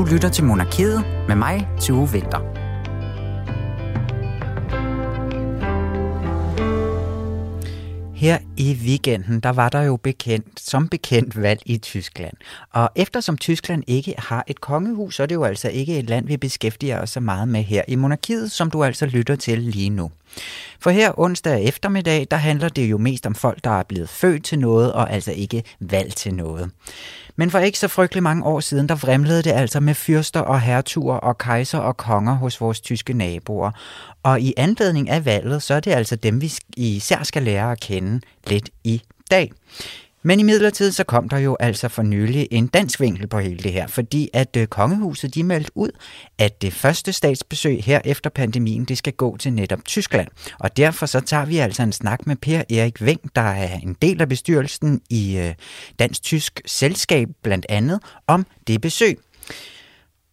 Du lytter til Monarkiet med mig, Tue Vinter. Her i weekenden, der var der jo bekendt, som bekendt valg i Tyskland. Og eftersom Tyskland ikke har et kongehus, så er det jo altså ikke et land, vi beskæftiger os så meget med her i monarkiet, som du altså lytter til lige nu. For her onsdag eftermiddag, der handler det jo mest om folk, der er blevet født til noget, og altså ikke valgt til noget. Men for ikke så frygtelig mange år siden, der vrimlede det altså med fyrster og hertuger og kejser og konger hos vores tyske naboer. Og i anledning af valget, så er det altså dem, vi især skal lære at kende lidt i dag. Men i midlertid så kom der jo altså for nylig en dansk vinkel på hele det her, fordi at øh, kongehuset de meldte ud, at det første statsbesøg her efter pandemien, det skal gå til netop Tyskland. Og derfor så tager vi altså en snak med Per Erik Veng, der er en del af bestyrelsen i øh, Dansk-Tysk Selskab blandt andet, om det besøg.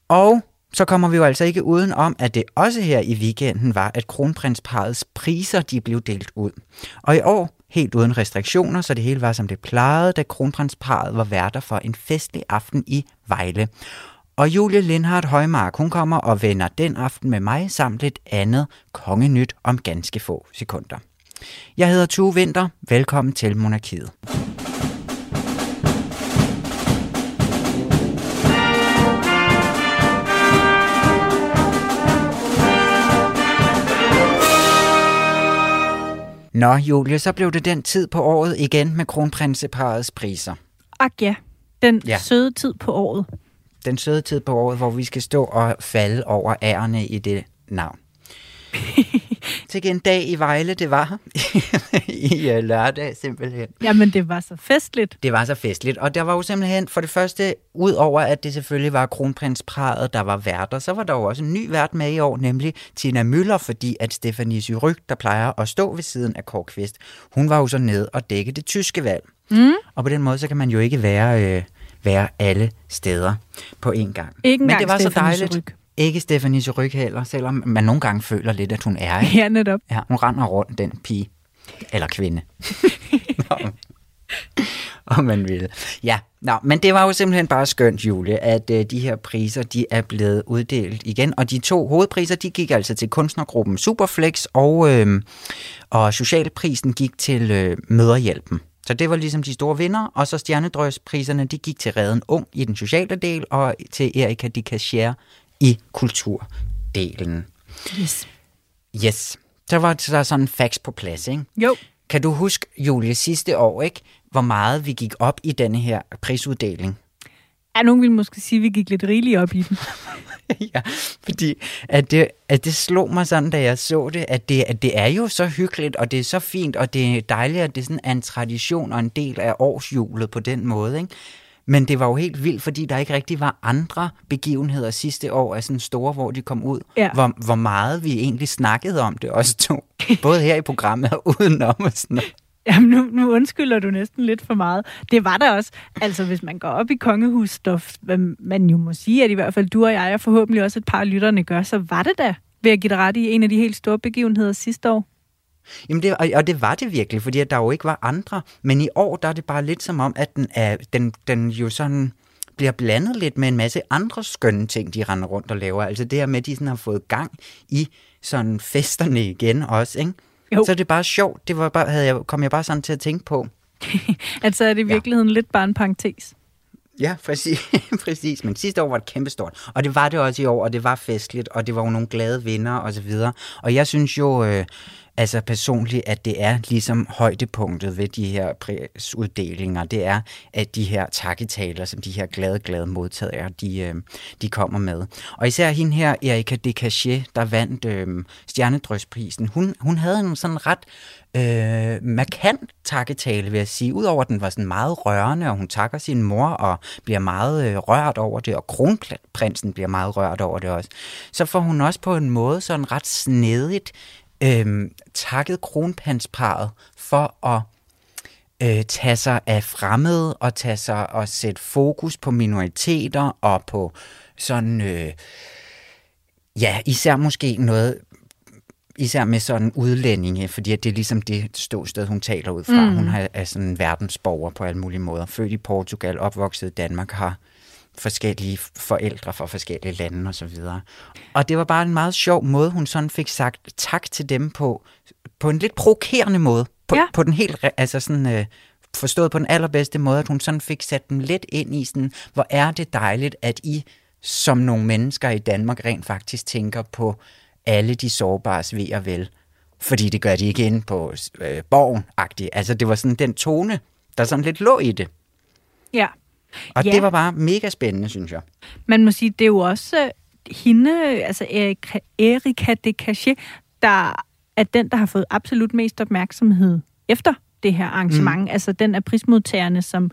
Og så kommer vi jo altså ikke uden om, at det også her i weekenden var, at kronprinsparets priser de blev delt ud. Og i år helt uden restriktioner, så det hele var som det plejede, da kronprinsparet var værter for en festlig aften i Vejle. Og Julie Lindhardt Højmark, hun kommer og vender den aften med mig samt et andet kongenyt om ganske få sekunder. Jeg hedder Tue Vinter. Velkommen til Monarkiet. Nå, Julie, så blev det den tid på året igen med kronprinseparets priser. Ak ja, den ja. søde tid på året. Den søde tid på året, hvor vi skal stå og falde over ærerne i det navn. Til en dag i Vejle, det var i uh, lørdag simpelthen. Jamen, det var så festligt. Det var så festligt, og der var jo simpelthen for det første, ud over at det selvfølgelig var kronprinspraget, der var værter, så var der jo også en ny vært med i år, nemlig Tina Møller, fordi at Stefanie Syryk, der plejer at stå ved siden af Kåre Kvist, hun var jo så ned og dække det tyske valg. Mm. Og på den måde, så kan man jo ikke være... Øh, være alle steder på én gang. Ikke Men det var Stefanie så dejligt. Syryk. Ikke Stefanie Ryg heller, selvom man nogle gange føler lidt, at hun er. Ikke? Ja, netop. Ja, hun render rundt, den pige. Eller kvinde. Nå, om man vil. Ja, Nå, men det var jo simpelthen bare skønt, Julie, at øh, de her priser, de er blevet uddelt igen. Og de to hovedpriser, de gik altså til kunstnergruppen Superflex, og, øh, og socialprisen gik til øh, Møderhjælpen. Så det var ligesom de store vinder, og så stjernedrøspriserne, de gik til Reden Ung i den sociale del, og til Erika Dicachere i kulturdelen. Yes. Yes. Så var der sådan en fax på plads, ikke? Jo. Kan du huske, Julie, sidste år, ikke? Hvor meget vi gik op i denne her prisuddeling? Ja, nogen vil måske sige, at vi gik lidt rigeligt op i den. ja, fordi at det, at det slog mig sådan, da jeg så det, at det, at det er jo så hyggeligt, og det er så fint, og det er dejligt, at det sådan er en tradition og en del af årsjulet på den måde, ikke? Men det var jo helt vildt, fordi der ikke rigtig var andre begivenheder sidste år af sådan store, hvor de kom ud. Ja. Hvor, hvor meget vi egentlig snakkede om det også to. Både her i programmet og udenom og sådan noget. Jamen, nu, nu undskylder du næsten lidt for meget. Det var der også. Altså, hvis man går op i kongehusstof, hvad man jo må sige, at i hvert fald du og jeg, og forhåbentlig også et par af lytterne gør, så var det da, vil jeg give dig ret i, en af de helt store begivenheder sidste år. Jamen det, og, og det var det virkelig, fordi at der jo ikke var andre. Men i år, der er det bare lidt som om, at den, er, den, den jo sådan bliver blandet lidt med en masse andre skønne ting, de render rundt og laver. Altså det her med, at de sådan har fået gang i sådan festerne igen også, ikke? Jo. Så er det bare sjovt. Det var bare, havde jeg, kom jeg bare sådan til at tænke på. altså er det i virkeligheden ja. lidt bare en parentes. Ja, præcis. præcis. Men sidste år var det kæmpestort. Og det var det også i år, og det var festligt, og det var jo nogle glade vinder og så videre. Og jeg synes jo, øh, altså personligt, at det er ligesom højdepunktet ved de her prisuddelinger. Det er, at de her takketaler, som de her glade, glade modtagere, de, øh, de kommer med. Og især hende her, Erika Decaché, der vandt øh, Stjernedrøsprisen, hun, hun havde en sådan ret øh, markant takketale, vil jeg sige. Udover at den var sådan meget rørende, og hun takker sin mor og bliver meget øh, rørt over det, og kronprinsen bliver meget rørt over det også. Så får hun også på en måde sådan ret snedigt øh, takket kronpansparet for at øh, tage sig af fremmede og tage sig og sætte fokus på minoriteter og på sådan, øh, ja, især måske noget, især med sådan udlændinge, fordi det er ligesom det ståsted, hun taler ud fra. Mm. Hun er sådan en verdensborger på alle mulige måder. Født i Portugal, opvokset i Danmark, har forskellige forældre fra forskellige lande og så videre. Og det var bare en meget sjov måde, hun sådan fik sagt tak til dem på, på en lidt provokerende måde. På, Ja. på den helt, altså sådan, øh, forstået på den allerbedste måde, at hun sådan fik sat dem lidt ind i sådan, hvor er det dejligt, at I som nogle mennesker i Danmark rent faktisk tænker på alle de sårbares ved og vel. Fordi det gør de ikke inde på øh, borgen-agtigt. Altså det var sådan den tone, der sådan lidt lå i det. Ja. Og Ja. det var bare mega spændende, synes jeg. Man må sige, det er jo også øh, hende, altså Erika, Erika de Cachet, der er den, der har fået absolut mest opmærksomhed efter det her arrangement. Mm. Altså den af prismodtagerne, som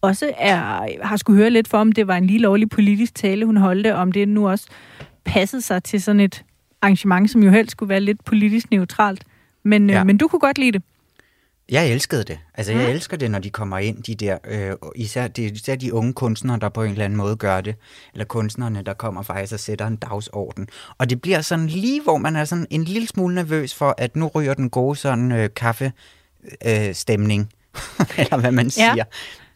også er, har skulle høre lidt for, om det var en lige lovlig politisk tale, hun holdte, om det nu også passede sig til sådan et arrangement, som jo helst skulle være lidt politisk neutralt. Men, ja. Ja. øh, men du kunne godt lide det. Jeg elskede det. Altså, jeg Mm. elsker det, når de kommer ind, de der, øh, især, det især de unge kunstnere, der på en eller anden måde gør det, eller kunstnerne, der kommer faktisk og sætter en dagsorden. Og det bliver sådan lige, hvor man er sådan en lille smule nervøs for, at nu ryger den gode sådan øh, kaffe øh, eller hvad man Ja. siger.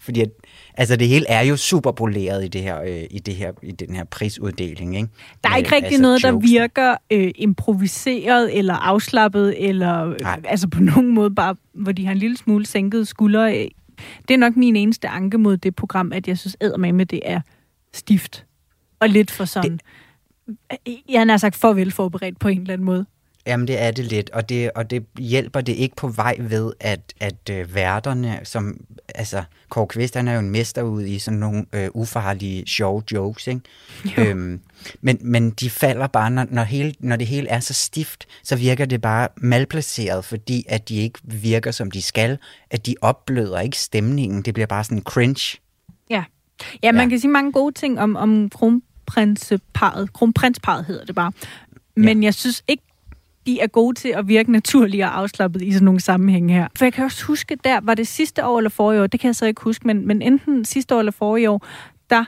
Fordi at, altså det hele er jo super poleret i det her, øh, i det her, i den her prisuddeling, ikke? Der er ikke rigtig altså, noget, der jokes. virker øh, improviseret eller afslappet, eller øh, Nej. altså på nogen måde bare, hvor de har en lille smule sænket skuldre. Øh, Det er nok min eneste anke mod det program, at jeg synes med det er stift. Og lidt for sådan... Det... Jeg har sagt for velforberedt på en eller anden måde. Jamen, det er det lidt, og det, og det hjælper det ikke på vej ved, at, at øh, værterne, som, altså, Kåre Kvist, han er jo en mester ud i sådan nogle øh, ufarlige, sjove jokes, ikke? Øhm, men, men de falder bare, når, når, hele, når det hele er så stift, så virker det bare malplaceret, fordi at de ikke virker, som de skal, at de opbløder ikke stemningen, det bliver bare sådan cringe. Ja. Ja, man Ja. kan sige mange gode ting om, om kronprinseparet. Kronprinsparet hedder det bare. Men jeg synes ikke, de er gode til at virke naturlige og afslappet i sådan nogle sammenhænge her. For jeg kan også huske, der var det sidste år eller forrige år, det kan jeg så ikke huske, men, men enten sidste år eller forrige år, der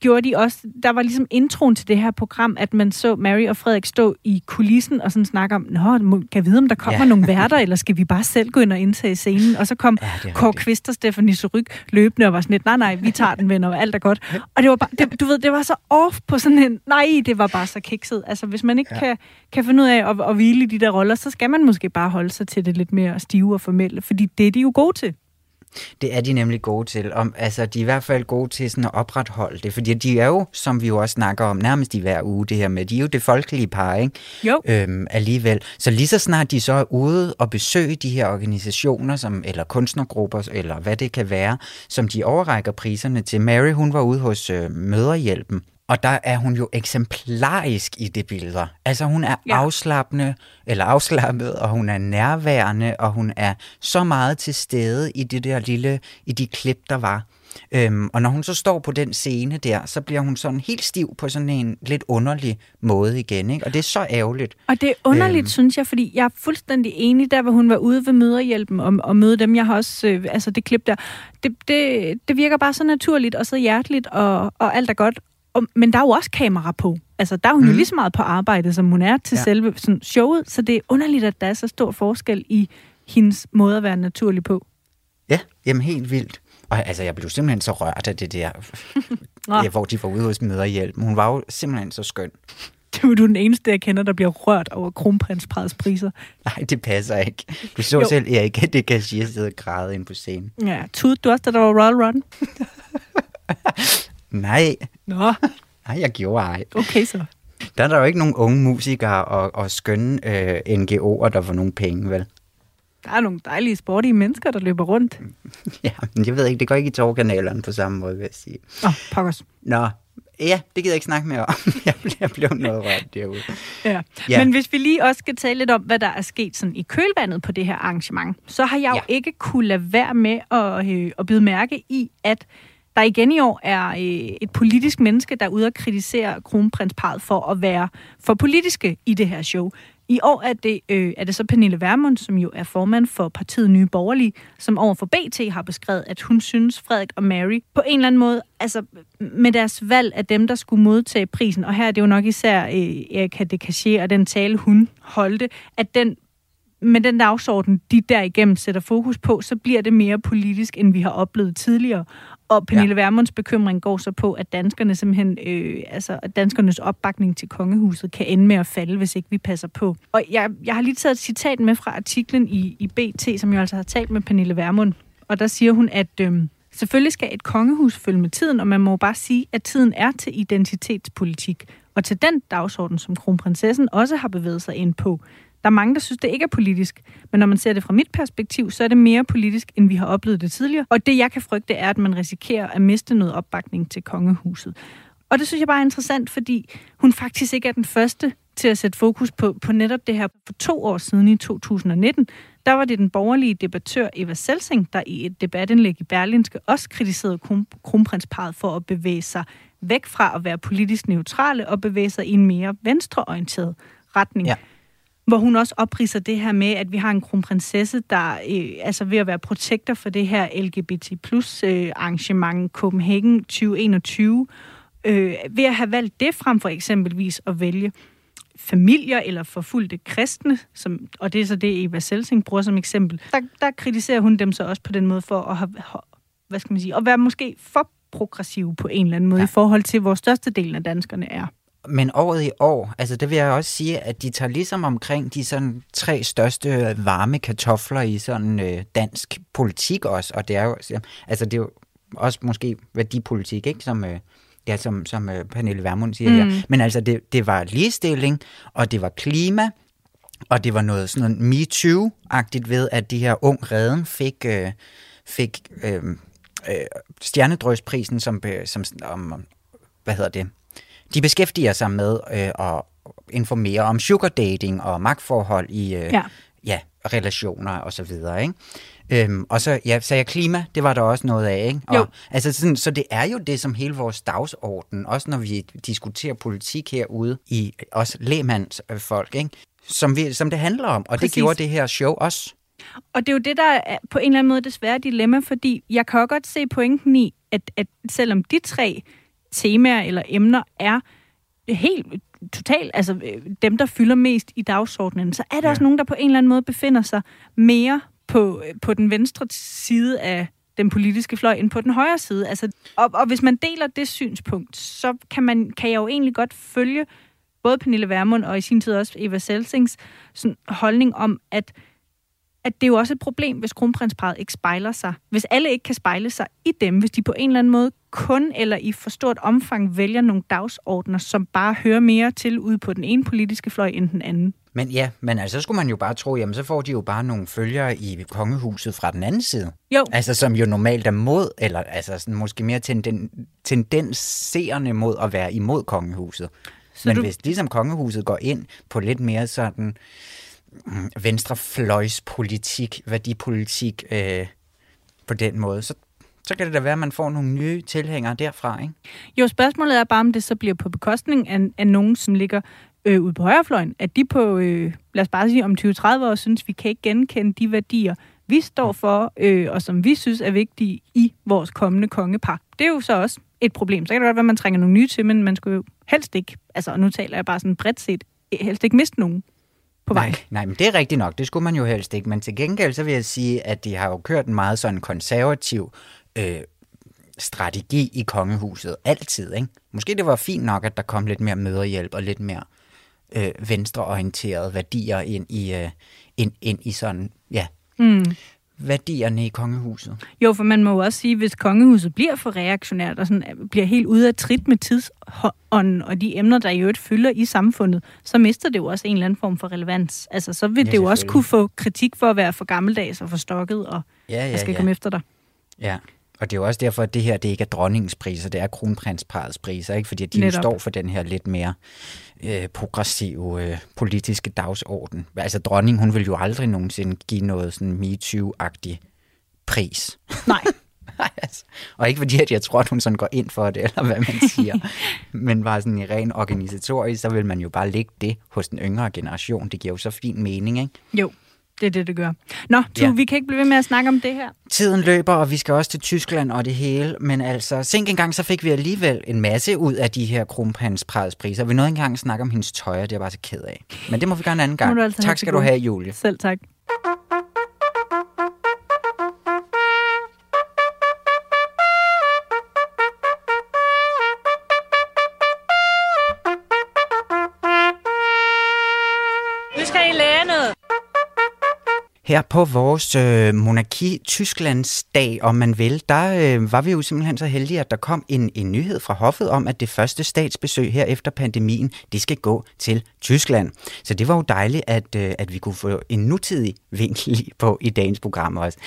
gjorde de også, der var ligesom introen til det her program, at man så Mary og Frederik stå i kulissen og sådan snakke om, Nå, kan jeg vide, om der kommer Ja. nogle værter, eller skal vi bare selv gå ind og indtage scenen? Og så kom Ja, Kåre. Kvist og Stefanie Suryk løbende og var sådan lidt, nej, nej, vi tager den, venner, og alt er godt. Og det var bare, det, du ved, det var så off på sådan en, nej, det var bare så kikset. Altså, hvis man ikke ja. kan, kan finde ud af at, at hvile i de der roller, så skal man måske bare holde sig til det lidt mere stive og formelle, fordi det er de jo gode til. Det er de nemlig gode til. Om, altså, de er i hvert fald gode til sådan at opretholde det, fordi de er jo, som vi jo også snakker om, nærmest i hver uge, det her med, de er jo det folkelige par, ikke? Jo. Øhm, alligevel. Så lige så snart de så er ude og besøge de her organisationer, som, eller kunstnergrupper, eller hvad det kan være, som de overrækker priserne til. Mary, hun var ude hos øh, Møderhjælpen, og der er hun jo eksemplarisk i det billeder. Altså hun er Ja. afslappende, eller afslappet, og hun er nærværende, og hun er så meget til stede i det der lille, i de klip, der var. Øhm, og når hun så står på den scene der, så bliver hun sådan helt stiv på sådan en lidt underlig måde igen, ikke? Og det er så ærgerligt. Og det er underligt, øhm. synes jeg, fordi jeg er fuldstændig enig, der hvor hun var ude ved møderhjælpen og, og møde dem. Jeg har også, øh, altså det klip der, det, det, det virker bare så naturligt og så hjerteligt, og, og alt er godt. Og, men der er jo også kamera på. Altså, der er hun mm. jo Mhm. lige så meget på arbejde, som hun er til ja. Selve sådan, showet, så det er underligt, at der er så stor forskel i hendes måde at være naturlig på. Ja, jamen helt vildt. Og altså, jeg blev simpelthen så rørt af det der, ja, hvor de var ude hos Møderhjælpen. Hun var jo simpelthen så skøn. Du er du den eneste, jeg kender, der bliver rørt over kronprinsparets priser. Nej, det passer ikke. Du så Jo. selv Erik, det kan sige, sidde og græde ind på scenen. Ja, tudede du også, da der var Royal Run? Nej, Nå, nej, jeg gjorde ej. okay så. Der er der jo ikke nogen unge musikere og, og skønne øh, NGO'er, der får nogen penge, vel? Der er nogle dejlige sportige mennesker, der løber rundt. Ja, men jeg ved ikke, det går ikke i tårkanalerne på samme måde, vil jeg sige. Åh, oh, pokkers. Nå, ja, det gider jeg ikke snakke mere om. Jeg bliver blevet noget rørt derude. Ja. Ja. Men hvis vi lige også skal tale lidt om, hvad der er sket sådan i kølvandet på det her arrangement, så har jeg jo Ja. ikke kunne lade være med at, øh, at byde mærke i, at der igen i år er øh, et politisk menneske, der er ude og kritisere kronprinsparet for at være for politiske i det her show. I år er det, øh, er det så Pernille Vermund, som jo er formand for partiet Nye Borgerlige, som over for BT har beskrevet, at hun synes, Frederik og Mary på en eller anden måde, altså med deres valg af dem, der skulle modtage prisen, og her er det jo nok især øh, Erika de Cachet og den tale, hun holdte, at den med den dagsorden, de derigennem sætter fokus på, så bliver det mere politisk, end vi har oplevet tidligere. Og Pernille ja. Vermunds bekymring går så på, at danskerne simpelthen, øh, altså at danskernes opbakning til kongehuset kan ende med at falde, hvis ikke vi passer på. Og jeg, jeg har lige taget et citat med fra artiklen i, i BT, som jeg altså har talt med Pernille Vermund. Og der siger hun, at øh, selvfølgelig skal et kongehus følge med tiden, og man må bare sige, at tiden er til identitetspolitik. Og til den dagsorden, som kronprinsessen også har bevæget sig ind på. Der er mange, der synes, det ikke er politisk, men når man ser det fra mit perspektiv, så er det mere politisk, end vi har oplevet det tidligere. Og det, jeg kan frygte, er, at man risikerer at miste noget opbakning til kongehuset. Og det synes jeg bare er interessant, fordi hun faktisk ikke er den første til at sætte fokus på, på netop det her. For to år siden i 2019, der var det den borgerlige debattør Eva Selsing, der i et debatindlæg i Berlinske også kritiserede kronprinsparet for at bevæge sig væk fra at være politisk neutrale og bevæge sig i en mere venstreorienteret retning. Ja hvor hun også opriser det her med, at vi har en kronprinsesse, der øh, altså ved at være protektor for det her LGBT plus øh, arrangement Copenhagen 2021, øh, ved at have valgt det frem for eksempelvis at vælge familier eller forfulgte kristne, som, og det er så det, Eva Selsing bruger som eksempel, der, der kritiserer hun dem så også på den måde for at have, hvad skal man sige, at være måske for progressive på en eller anden måde ja. i forhold til, hvor størstedelen af danskerne er. Men året i år, altså det vil jeg også sige, at de tager ligesom omkring de sådan tre største varme kartofler i sådan øh, dansk politik også, og det er jo, altså det er jo også måske værdipolitik, ikke, som, øh, ja, som, som øh, Pernille Vermund siger mm. her. Men altså det, det var ligestilling, og det var klima, og det var noget sådan noget MeToo-agtigt ved, at de her ung redden fik, øh, fik øh, øh, stjernedrøsprisen som, som om, hvad hedder det, de beskæftiger sig med øh, at informere om sugar dating og magtforhold i øh, ja. Ja, relationer og så videre, ikke? Øhm, og så ja, sagde jeg klima, det var der også noget af, ikke? Og, jo. Altså sådan, så det er jo det, som hele vores dagsorden, også når vi diskuterer politik herude i os lægmandsfolk, ikke? Som, vi, som det handler om, og Præcis. det gjorde det her show også. Og det er jo det, der er på en eller anden måde desværre dilemma, fordi jeg kan godt se pointen i, at, at selvom de tre temaer eller emner er helt totalt, altså øh, dem, der fylder mest i dagsordenen, så er der ja. også nogen, der på en eller anden måde befinder sig mere på, på den venstre side af den politiske fløj end på den højre side. Altså, og, og hvis man deler det synspunkt, så kan, man, kan jeg jo egentlig godt følge både Pernille Vermund og i sin tid også Eva Selsings sådan, holdning om, at at det er jo også et problem, hvis kronprinsparet ikke spejler sig. Hvis alle ikke kan spejle sig i dem, hvis de på en eller anden måde kun eller i for stort omfang vælger nogle dagsordner, som bare hører mere til ude på den ene politiske fløj end den anden. Men ja, men altså, så skulle man jo bare tro, jamen så får de jo bare nogle følgere i kongehuset fra den anden side. Jo. Altså, som jo normalt er mod, eller altså sådan, måske mere tenden, tendenserende mod at være imod kongehuset. Så men du... hvis ligesom kongehuset går ind på lidt mere sådan venstrefløjspolitik, værdipolitik øh, på den måde, så, så kan det da være, at man får nogle nye tilhængere derfra, ikke? Jo, spørgsmålet er bare, om det så bliver på bekostning af, af nogen, som ligger øh, ude på højrefløjen, at de på, øh, lad os bare sige, om 20-30 år synes, vi kan ikke genkende de værdier, vi står for, øh, og som vi synes er vigtige i vores kommende kongepar. Det er jo så også et problem. Så kan det godt være, at man trænger nogle nye til, men man skulle jo helst ikke, altså og nu taler jeg bare sådan bredt set, helst ikke miste nogen på vej. Nej, nej, men det er rigtigt nok. Det skulle man jo helst ikke. Men til gengæld så vil jeg sige, at de har jo kørt en meget sådan konservativ øh, strategi i kongehuset. Altid, ikke? Måske det var fint nok, at der kom lidt mere møderhjælp og lidt mere øh, venstreorienterede værdier ind i, øh, ind, ind i sådan, ja, mm værdierne i kongehuset. Jo, for man må jo også sige, hvis kongehuset bliver for reaktionært og sådan, øh, bliver helt ude af trit med tidsånden og de emner, der i øvrigt fylder i samfundet, så mister det jo også en eller anden form for relevans. Altså, så vil ja, det jo også kunne få kritik for at være for gammeldags og for stokket, og ja, ja, jeg skal ja. komme efter dig. Ja, og det er jo også derfor, at det her det ikke er dronningens priser, det er kronprinsparets priser, ikke? fordi de står for den her lidt mere øh, progressive øh, politiske dagsorden. Altså dronningen, hun vil jo aldrig nogensinde give noget sådan MeToo-agtig pris. Nej. altså, og ikke fordi, at jeg tror, at hun sådan går ind for det, eller hvad man siger. Men bare sådan i ren organisatorisk, så vil man jo bare lægge det hos den yngre generation. Det giver jo så fin mening, ikke? Jo. Det er det, det gør. Nå, tu, ja. vi kan ikke blive ved med at snakke om det her. Tiden løber, og vi skal også til Tyskland og det hele. Men altså, sænk en gang, så fik vi alligevel en masse ud af de her kronprinspriser. Vi nåede ikke engang snakke om hendes tøj, det er jeg bare så ked af. Men det må vi gøre en anden gang. Altså tak skal du have, Julie. Selv tak. Her på vores øh, monarki Tysklands dag, om man vil, der øh, var vi jo simpelthen så heldige, at der kom en, en nyhed fra hoffet om, at det første statsbesøg her efter pandemien, det skal gå til Tyskland. Så det var jo dejligt, at, øh, at vi kunne få en nutidig vinkel på i dagens program også.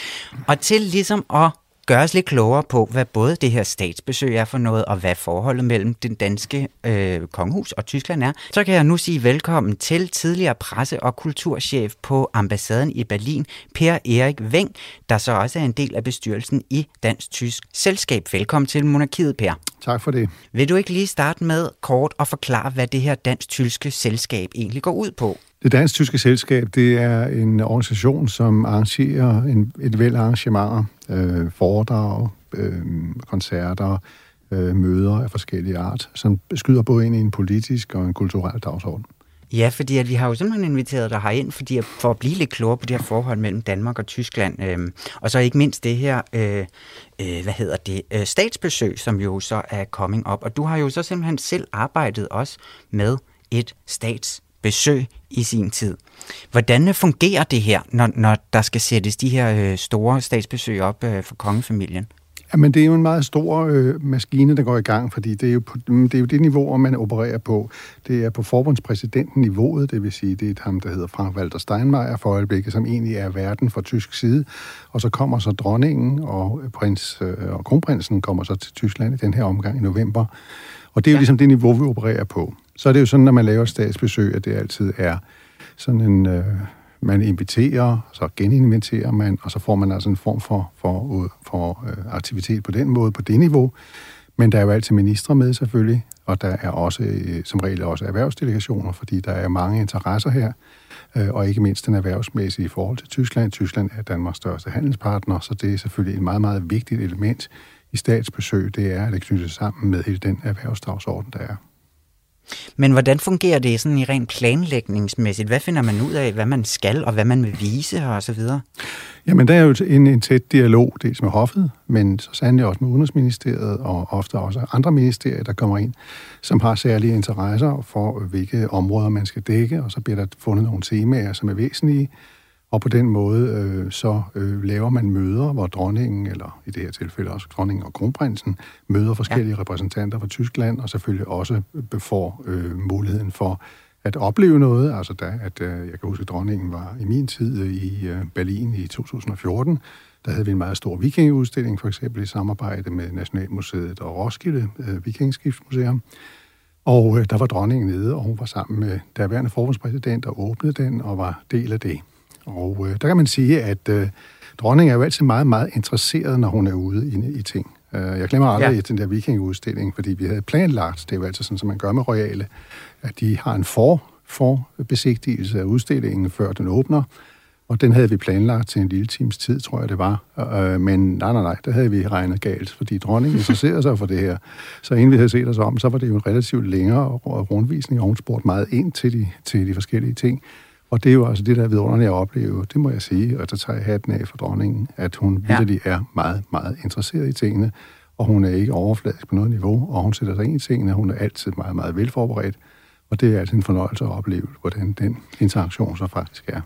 Og til ligesom at gøre os lidt klogere på, hvad både det her statsbesøg er for noget, og hvad forholdet mellem den danske øh, kongehus og Tyskland er, så kan jeg nu sige velkommen til tidligere presse- og kulturchef på ambassaden i Berlin, Per Erik Weng, der så også er en del af bestyrelsen i Dansk-Tysk Selskab. Velkommen til Monarkiet, Per. Tak for det. Vil du ikke lige starte med kort at forklare, hvad det her Dansk-Tyske Selskab egentlig går ud på? Det Dansk-Tyske Selskab, det er en organisation, som arrangerer en, et væld arrangementer, øh, foredrag, øh, koncerter, øh, møder af forskellige art, som skyder både ind i en politisk og en kulturel dagsorden. Ja, fordi at vi har jo simpelthen inviteret dig herind, fordi at, for at blive lidt klogere på det her forhold mellem Danmark og Tyskland. Øh, og så ikke mindst det her, øh, øh, hvad hedder det, øh, statsbesøg, som jo så er coming up. Og du har jo så simpelthen selv arbejdet også med et stats besøg i sin tid. Hvordan fungerer det her, når, når der skal sættes de her øh, store statsbesøg op øh, for kongefamilien? Jamen, det er jo en meget stor øh, maskine, der går i gang, fordi det er, jo på, mm, det er jo det niveau, man opererer på. Det er på forbundspræsidenten-niveauet, det vil sige, det er ham, der hedder Frank Walter Steinmeier for øjeblikket, som egentlig er verden fra tysk side. Og så kommer så dronningen, og prins øh, og kronprinsen kommer så til Tyskland i den her omgang i november. Og det er jo ja. ligesom det niveau, vi opererer på. Så er det jo sådan, når man laver statsbesøg, at det altid er sådan en... Øh, man inviterer, så geninviterer man, og så får man altså en form for, for, for øh, aktivitet på den måde, på det niveau. Men der er jo altid ministre med selvfølgelig, og der er også øh, som regel også erhvervsdelegationer, fordi der er mange interesser her, øh, og ikke mindst den erhvervsmæssige i forhold til Tyskland. Tyskland er Danmarks største handelspartner, så det er selvfølgelig et meget, meget vigtigt element i statsbesøg, det er at det knyttes sammen med hele den erhvervsdagsorden, der er. Men hvordan fungerer det sådan i rent planlægningsmæssigt? Hvad finder man ud af, hvad man skal, og hvad man vil vise og så videre? Jamen, der er jo en, en tæt dialog, dels med hoffet, men så sandelig også med Udenrigsministeriet, og ofte også andre ministerier, der kommer ind, som har særlige interesser for, hvilke områder man skal dække, og så bliver der fundet nogle temaer, som er væsentlige, og på den måde øh, så øh, laver man møder, hvor dronningen, eller i det her tilfælde også dronningen og kronprinsen, møder forskellige ja. repræsentanter fra Tyskland, og selvfølgelig også får øh, muligheden for at opleve noget. Altså da, at øh, jeg kan huske, at dronningen var i min tid øh, i øh, Berlin i 2014, der havde vi en meget stor vikingeudstilling, for eksempel i samarbejde med Nationalmuseet og Roskilde øh, Vikingskibsmuseum. Og øh, der var dronningen nede, og hun var sammen med daværende forbundspræsident og åbnede den og var del af det. Og øh, der kan man sige, at øh, dronningen er jo altid meget, meget interesseret, når hun er ude i, i ting. Øh, jeg glemmer aldrig ja. den der vikingudstilling, fordi vi havde planlagt, det er jo altid sådan, som man gør med royale, at de har en for, for besigtigelse af udstillingen, før den åbner. Og den havde vi planlagt til en lille times tid, tror jeg det var. Øh, men nej, nej, nej, der havde vi regnet galt, fordi dronningen interesserede sig for det her. Så inden vi havde set os om, så var det jo en relativt længere rundvisning, og hun spurgte meget ind til de, til de forskellige ting. Og det er jo altså det, der er vidunderligt at opleve, det må jeg sige, og der tager jeg hatten af for dronningen, at hun ja. virkelig er meget, meget interesseret i tingene, og hun er ikke overfladisk på noget niveau, og hun sætter sig ind i tingene, hun er altid meget, meget velforberedt, og det er altid en fornøjelse at opleve, hvordan den interaktion så faktisk er.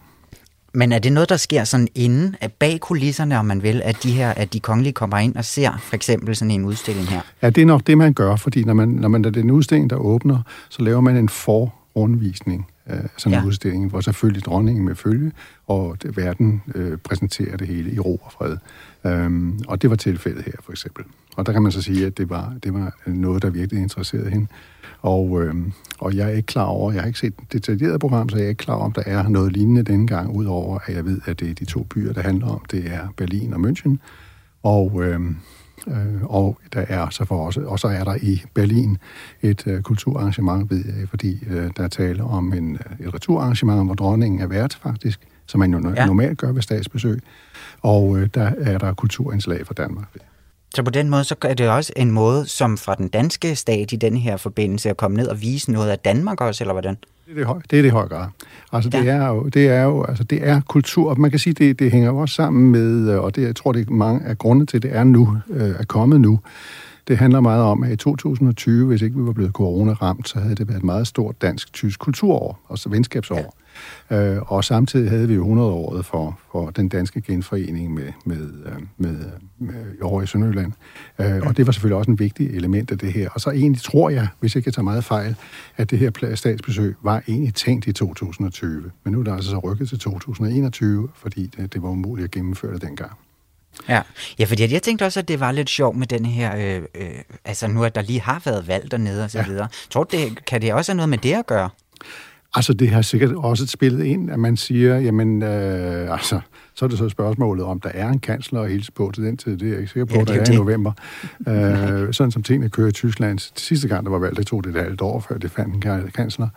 Men er det noget, der sker sådan inden, at bag kulisserne, om man vil, at de her, at de kongelige kommer ind og ser for eksempel sådan en udstilling her? Ja, det er nok det, man gør, fordi når man, når man er den udstilling, der åbner, så laver man en forrundvisning øh, sådan en ja. udstilling, hvor selvfølgelig dronningen med følge, og det, verden øh, præsenterer det hele i ro og fred. Øhm, og det var tilfældet her, for eksempel. Og der kan man så sige, at det var, det var noget, der virkelig interesserede hende. Og, øhm, og jeg er ikke klar over, jeg har ikke set et detaljeret program, så jeg er ikke klar over, om der er noget lignende denne gang, udover at jeg ved, at det er de to byer, der handler om. Det er Berlin og München. Og øhm, Øh, og der er så for også, og så er der i Berlin et øh, kulturarrangement, ved jeg, fordi øh, der er tale om en, øh, et returarrangement, hvor dronningen er vært faktisk, som man jo ja. normalt gør ved statsbesøg, og øh, der er der kulturindslag fra Danmark. Så på den måde, så er det også en måde, som fra den danske stat i den her forbindelse, at komme ned og vise noget af Danmark også, eller hvordan? Det er det, det, er det høj grad. Altså, ja. det, er jo, det er jo altså, det er kultur. Man kan sige, det, det hænger jo også sammen med, og det, jeg tror, det er mange af grunde til, det er nu, øh, er kommet nu, Det handler meget om, at i 2020, hvis ikke vi var blevet corona-ramt, så havde det været et meget stort dansk-tysk kulturår, altså venskabsår. Ja. Øh, og samtidig havde vi jo 100-året for, for den danske genforening med, med, øh, med, med, over i Sønderjylland. Øh, og det var selvfølgelig også en vigtig element af det her. Og så egentlig tror jeg, hvis jeg ikke tager meget fejl, at det her statsbesøg var egentlig tænkt i 2020. Men nu er det altså så rykket til 2021, fordi det, det var umuligt at gennemføre det dengang. Ja. ja, fordi jeg tænkte også, at det var lidt sjovt med den her, øh, øh, altså nu at der lige har været valg dernede og så ja. videre. Tror du, det, kan det også have noget med det at gøre? Altså, det har sikkert også spillet ind, at man siger, jamen, øh, altså, så er det så spørgsmålet, om der er en kansler at hilse på til den tid. Det er jeg ikke sikker på, ja, der er det. i november. øh, sådan som tingene kører i Tyskland. Sidste gang, der var valgt, det tog det et halvt år, før det fandt en kansler.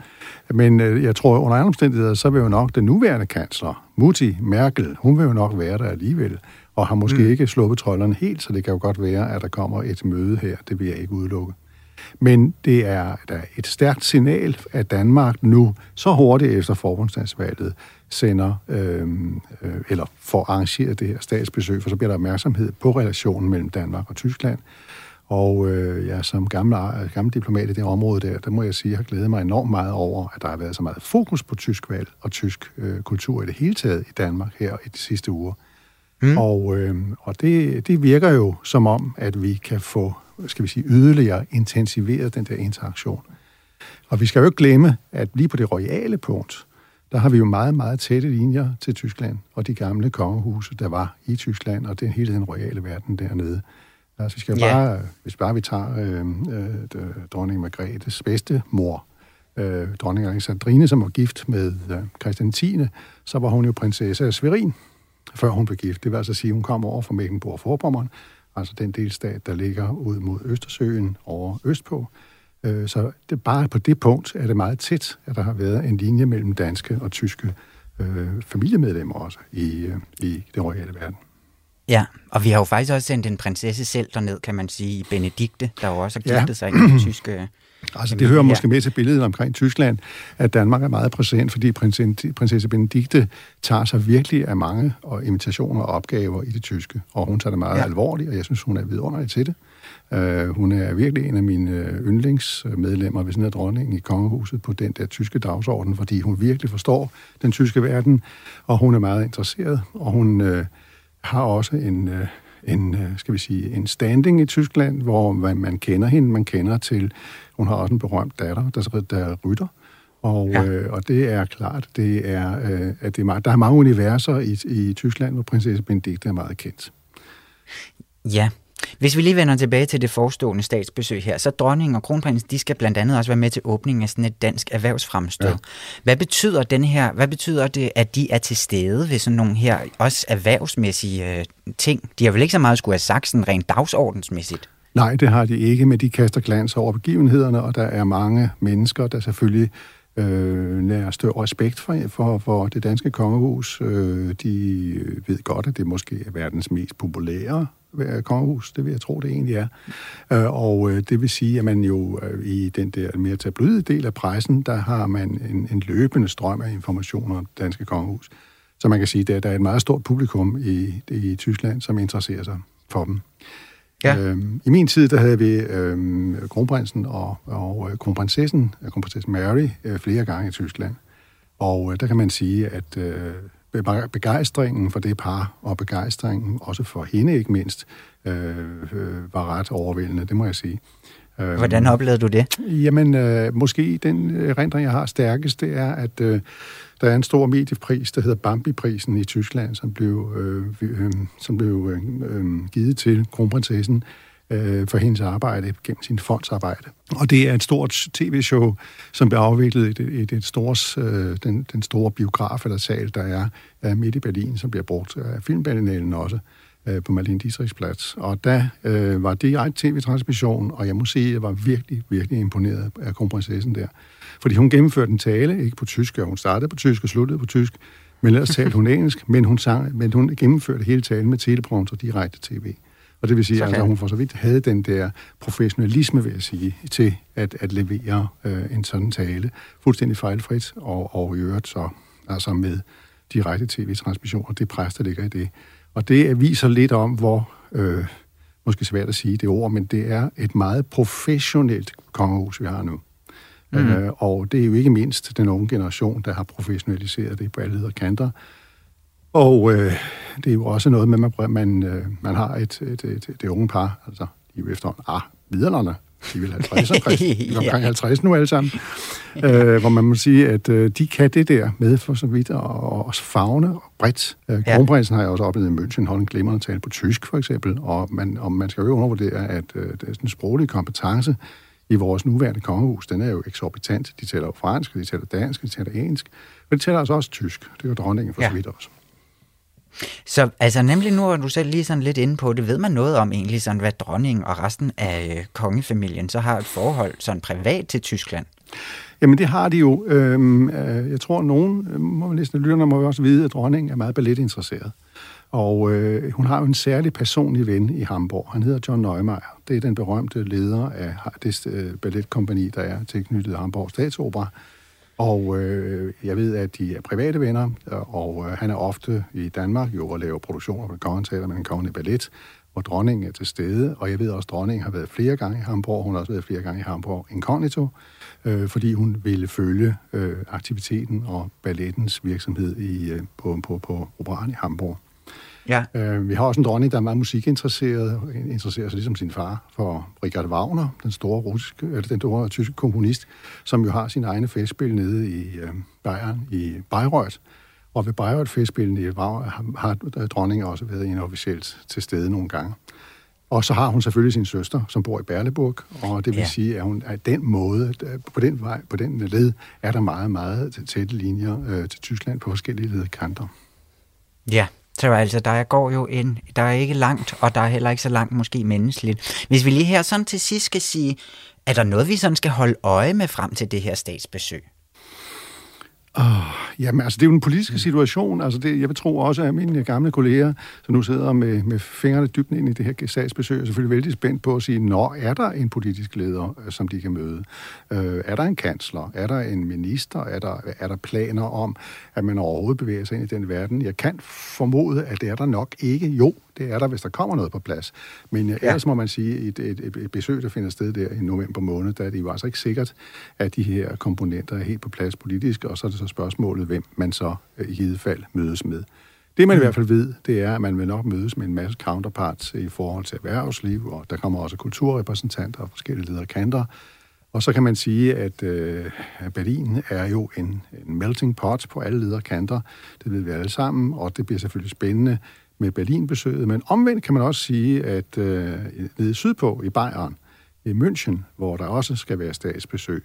Men øh, jeg tror, under andre omstændigheder, så vil jo nok den nuværende kansler, Mutti Merkel, hun vil jo nok være der alligevel, og har måske mm. ikke sluppet trolderne helt, så det kan jo godt være, at der kommer et møde her. Det vil jeg ikke udelukke. Men det er da et stærkt signal, at Danmark nu så hurtigt efter forbundsdagsvalget sender, øh, øh, eller får arrangeret det her statsbesøg, for så bliver der opmærksomhed på relationen mellem Danmark og Tyskland. Og øh, ja, som gammel, gammel diplomat i det område der, der må jeg sige, at jeg har glædet mig enormt meget over, at der har været så meget fokus på tysk valg og tysk øh, kultur i det hele taget i Danmark her i de sidste uger. Mm. Og, øh, og det, det virker jo som om, at vi kan få skal vi sige, yderligere intensiveret den der interaktion. Og vi skal jo ikke glemme, at lige på det royale punkt, der har vi jo meget, meget tætte linjer til Tyskland og de gamle kongehuse, der var i Tyskland, og det hele den royale verden dernede. Altså, vi skal ja. bare, hvis bare vi tager øh, øh, dronning Margrethes bedste mor, øh, dronning Alexandrine, som var gift med øh, Christian 10., så var hun jo prinsesse af Sverin, før hun blev gift. Det vil altså sige, at hun kom over fra Mecklenburg-Vorpommern, altså den delstat, der ligger ud mod Østersøen over østpå. Øh, så det, bare på det punkt er det meget tæt, at der har været en linje mellem danske og tyske øh, familiemedlemmer også i, øh, i den royale verden. Ja, og vi har jo faktisk også sendt en prinsesse selv derned, kan man sige, Benedikte, der jo også har giftet ja. sig i den tyske Altså, det hører måske med til billedet omkring Tyskland, at Danmark er meget præsent, fordi prinsesse Benedikte tager sig virkelig af mange og invitationer og opgaver i det tyske, og hun tager det meget ja. alvorligt, og jeg synes, hun er vidunderlig til det. Uh, hun er virkelig en af mine øh, yndlingsmedlemmer ved sådan af dronningen i kongehuset på den der tyske dagsorden, fordi hun virkelig forstår den tyske verden, og hun er meget interesseret, og hun uh, har også en, uh, en, øh, skal vi sige, en standing i Tyskland, hvor man, man kender hende, man kender til, hun har også en berømt datter, der, der rytter, og, ja. øh, og det er klart, det er, øh, at det er meget, der er mange universer i, i Tyskland, hvor prinsesse Benedikte er meget kendt. Ja, hvis vi lige vender tilbage til det forestående statsbesøg her, så dronningen og kronprinsen, de skal blandt andet også være med til åbningen af sådan et dansk erhvervsfremstød. Ja. Hvad betyder den her, hvad betyder det, at de er til stede ved sådan nogle her også erhvervsmæssige øh, ting? De har vel ikke så meget skulle have sagt sådan rent dagsordensmæssigt? Nej, det har de ikke, men de kaster glans over begivenhederne, og der er mange mennesker, der selvfølgelig øh, nærer større respekt for, for, for det danske kongehus. Øh, de ved godt, at det måske er verdens mest populære kongehus, det vil jeg tro, det egentlig er. Øh, og øh, det vil sige, at man jo øh, i den der mere tabloide del af pressen, der har man en, en løbende strøm af informationer om det danske kongehus. Så man kan sige, at der er et meget stort publikum i, i Tyskland, som interesserer sig for dem. Ja. Øhm, I min tid, der havde vi øhm, kronprinsen og, og kronprinsessen, kronprinsessen Mary, øh, flere gange i Tyskland. Og øh, der kan man sige, at øh, begejstringen for det par, og begejstringen også for hende ikke mindst, øh, øh, var ret overvældende, det må jeg sige. Øh, Hvordan oplevede du det? Jamen, øh, måske den erindring, jeg har stærkest, det er, at øh, der er en stor mediepris, der hedder Bambi-prisen i Tyskland, som blev, øh, øh, som blev øh, øh, givet til kronprinsessen øh, Øh, for hendes arbejde gennem sin fondsarbejde. Og det er et stort tv-show, som bliver afviklet i det, i det stores, øh, den, den store biograf eller sal, der er er midt i Berlin, som bliver brugt af filmbanalen også øh, på Marlene Dietrichs Og der øh, var det egen tv-transmission, og jeg må sige, at jeg var virkelig, virkelig imponeret af kronprinsessen der. Fordi hun gennemførte en tale, ikke på tysk, og hun startede på tysk og sluttede på tysk, men ellers talte hun engelsk, men hun, sang, men hun gennemførte hele talen med teleprompter direkte tv. Og det vil sige, at altså, hun for så vidt havde den der professionalisme, vil jeg sige, til at, at levere øh, en sådan tale fuldstændig fejlfrit, og, og i øvrigt så altså med direkte tv-transmissioner, det pres, der ligger i det. Og det viser lidt om, hvor, øh, måske svært at sige det ord, men det er et meget professionelt kongehus, vi har nu. Mm. Øh, og det er jo ikke mindst den unge generation, der har professionaliseret det på alle leder kanter. Og øh, det er jo også noget med, at man, man, øh, man har et, et, et, et, et unge par, altså de er jo efterhånden, ah, viderne, de vil 50 omkring, ja. omkring 50 nu alle sammen, øh, hvor man må sige, at øh, de kan det der med for så vidt, og, og fagne og bredt. Øh, Kronprinsen har jeg også oplevet i München, holde en glimrende tale på tysk for eksempel, og man, og man skal jo undervurdere, at øh, den sproglige kompetence i vores nuværende kongehus, den er jo eksorbitant. De taler jo fransk, de taler dansk, de taler engelsk, men de taler altså også tysk. Det er jo dronningen for ja. så vidt også. Så altså nemlig nu er du selv lige sådan lidt inde på det, ved man noget om egentlig sådan, hvad dronningen og resten af øh, kongefamilien så har et forhold sådan privat til Tyskland? Jamen det har de jo. Øhm, øh, jeg tror, nogen, øh, må man næsten lytterne må også vide, at dronningen er meget balletinteresseret. Og øh, hun har jo en særlig personlig ven i Hamburg. Han hedder John Neumeier. Det er den berømte leder af det øh, balletkompani, der er tilknyttet Hamburg Statsopera. Og øh, jeg ved, at de er private venner, og øh, han er ofte i Danmark jo og laver produktioner på Kongeteater med en kongelige ballet, hvor dronningen er til stede. Og jeg ved også, at dronningen har været flere gange i Hamburg. Hun har også været flere gange i Hamburg incognito, øh, fordi hun ville følge øh, aktiviteten og ballettens virksomhed i, øh, på, på, på operan i Hamburg. Ja. Øh, vi har også en dronning, der er meget musikinteresseret, interesserer sig ligesom sin far for Richard Wagner, den store, russiske, eller den store tyske komponist, som jo har sin egne festspil nede i øh, Bayern, i Bayreuth. Og ved Bayreuth festspillene i Wagner har, har dronningen også været en officielt til stede nogle gange. Og så har hun selvfølgelig sin søster, som bor i Berleburg, og det vil ja. sige, at hun er den måde, på den vej, på den led, er der meget, meget tætte linjer øh, til Tyskland på forskellige ledkanter. Ja, så altså, der går jo en, der er ikke langt, og der er heller ikke så langt måske menneskeligt. Hvis vi lige her sådan til sidst skal sige, er der noget, vi sådan skal holde øje med frem til det her statsbesøg? Oh, jamen, altså, det er jo en politisk situation. Altså, det, jeg vil tro også, at mine gamle kolleger, som nu sidder med, med fingrene dybt ind i det her sagsbesøg, er selvfølgelig vældig spændt på at sige, når er der en politisk leder, øh, som de kan møde? Øh, er der en kansler? Er der en minister? Er der, er der planer om, at man overhovedet bevæger sig ind i den verden? Jeg kan formode, at det er der nok ikke. Jo, det er der, hvis der kommer noget på plads. Men ja. ellers må man sige, et, et, et, et besøg, der finder sted der i november måned, der er det jo altså ikke sikkert, at de her komponenter er helt på plads politisk, og så er det så spørgsmålet, hvem man så øh, i givet fald mødes med. Det man mm. i hvert fald ved, det er, at man vil nok mødes med en masse counterparts i forhold til erhvervsliv, og der kommer også kulturrepræsentanter og forskellige lederkanter. Og så kan man sige, at øh, Berlin er jo en, en melting pot på alle lederkanter. Det ved vi alle sammen, og det bliver selvfølgelig spændende med Berlin-besøget, men omvendt kan man også sige, at øh, nede sydpå i Bayern, i München, hvor der også skal være statsbesøg,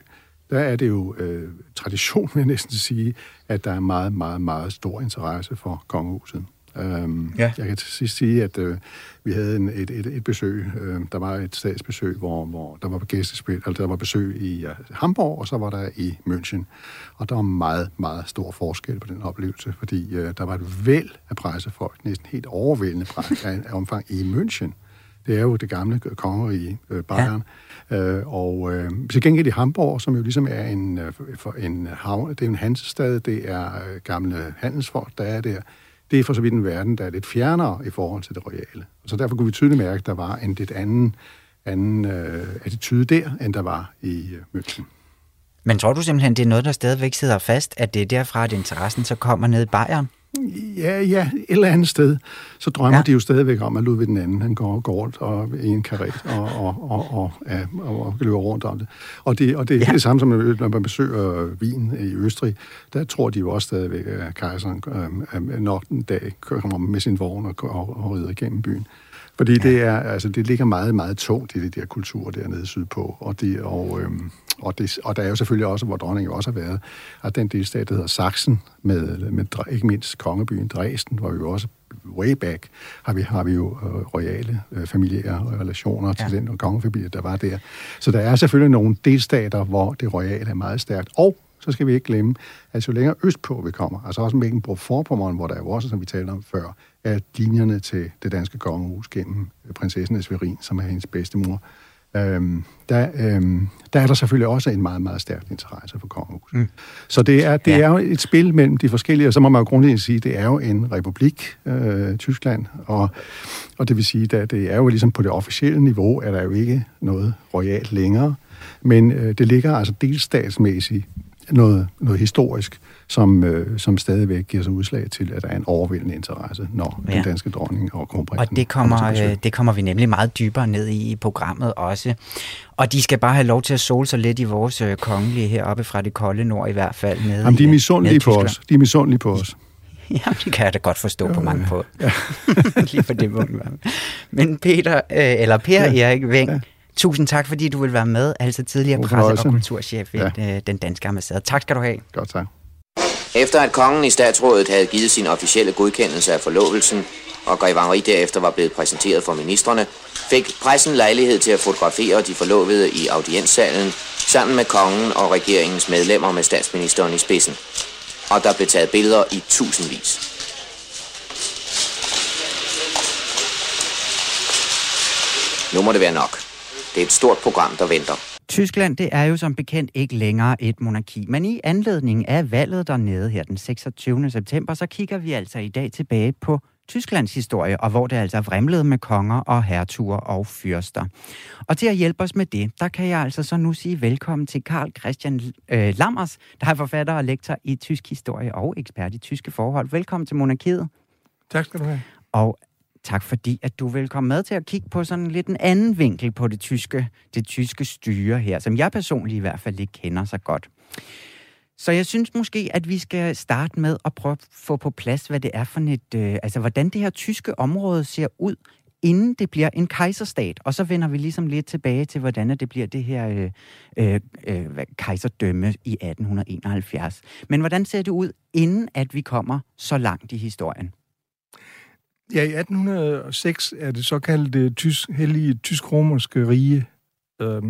der er det jo øh, tradition, vil jeg næsten sige, at der er meget, meget, meget stor interesse for kongehuset. Øhm, ja. Jeg kan til sidst sige, at øh, vi havde en, et, et, et besøg, øh, der var et statsbesøg, hvor, hvor der var gæstespil, altså der var besøg i uh, Hamburg, og så var der i München. Og der var meget, meget stor forskel på den oplevelse, fordi øh, der var et væld af pressefolk, næsten helt overvældende presse af, af omfang i München. Det er jo det gamle kongerige øh, Bayern. Ja. Øh, og øh, til gengæld i Hamburg, som jo ligesom er en, øh, for en havn, det er en hansestad, det er øh, gamle handelsfolk, der er der det er for så vidt en verden, der er lidt fjernere i forhold til det royale. Så derfor kunne vi tydeligt mærke, at der var en lidt anden, anden øh, attitude der, end der var i øh, München. Men tror du simpelthen, det er noget, der stadigvæk sidder fast, at det er derfra, at interessen så kommer ned i Bayern? Ja, ja, et eller andet sted. Så drømmer ja. de jo stadigvæk om, at Ludvig den anden, han går, går rundt og, i en karet og, og, og, og, ja, og, og løber rundt om det. Og det, og det ja. er det samme som, når man besøger Wien i Østrig. Der tror de jo også stadigvæk, at kejseren øh, nok en dag kommer med sin vogn og, og, og rider igennem byen. Fordi ja. det, er, altså, det ligger meget, meget tungt i det der kultur dernede sydpå. Og, det, og, øhm, og, det, og der er jo selvfølgelig også, hvor dronningen også har været, at den delstat, der hedder Sachsen, med, med ikke mindst kongebyen Dresden, hvor vi jo også way back, har vi, har vi jo øh, royale øh, familiære relationer ja. til den kongefamilie, der var der. Så der er selvfølgelig nogle delstater, hvor det royale er meget stærkt. Og så skal vi ikke glemme, at jo længere østpå vi kommer, altså også Mecklenburg-Vorpommern, hvor der er jo også, som vi talte om før, er linjerne til det danske kongehus gennem prinsessen af Sverin, som er hendes bedstemor, øhm, der, øhm, der er der selvfølgelig også en meget, meget stærk interesse for kongehuset. Mm. Så det, er, det ja. er jo et spil mellem de forskellige, og så må man jo grundlæggende sige, det er jo en republik, øh, Tyskland, og, og det vil sige, at det er jo ligesom på det officielle niveau, er der jo ikke noget royalt længere, men øh, det ligger altså delstatsmæssigt noget, noget historisk, som, øh, som stadigvæk giver sig udslag til, at der er en overvældende interesse, når ja. den danske dronning og kronprinsen Og det kommer, øh, det kommer vi nemlig meget dybere ned i i programmet også. Og de skal bare have lov til at sole sig lidt i vores øh, kongelige heroppe fra det kolde nord i hvert fald. Nede Jamen, de er øh, misundelige på os. De er misundelige på os. Jamen, det kan jeg da godt forstå jo, på mange på. Ja. Lige for det Men Peter, øh, eller Per ja. Erik Veng, ja. Tusind tak, fordi du vil være med, altså tidligere presse- og kulturchef i ja. den danske ambassade. Tak skal du have. Godt tak. Efter at kongen i statsrådet havde givet sin officielle godkendelse af forlovelsen, og Grevanri derefter var blevet præsenteret for ministerne, fik pressen lejlighed til at fotografere de forlovede i audienssalen, sammen med kongen og regeringens medlemmer med statsministeren i spidsen. Og der blev taget billeder i tusindvis. Nu må det være nok. Det er et stort program, der venter. Tyskland, det er jo som bekendt ikke længere et monarki, men i anledning af valget dernede her den 26. september, så kigger vi altså i dag tilbage på Tysklands historie, og hvor det altså vrimlede med konger og hertuger og fyrster. Og til at hjælpe os med det, der kan jeg altså så nu sige velkommen til Karl Christian øh, Lammers, der er forfatter og lektor i tysk historie og ekspert i tyske forhold. Velkommen til Monarkiet. Tak skal du have. Og Tak fordi, at du vil komme med til at kigge på sådan lidt en anden vinkel på det tyske, det tyske styre her, som jeg personligt i hvert fald ikke kender så godt. Så jeg synes måske, at vi skal starte med at prøve at få på plads, hvad det er for et, øh, altså hvordan det her tyske område ser ud, inden det bliver en kejserstat. Og så vender vi ligesom lidt tilbage til, hvordan det bliver det her øh, øh, øh, kejserdømme i 1871. Men hvordan ser det ud, inden at vi kommer så langt i historien? Ja, i 1806 er det såkaldte tysk, hellige tysk-romerske rige øh,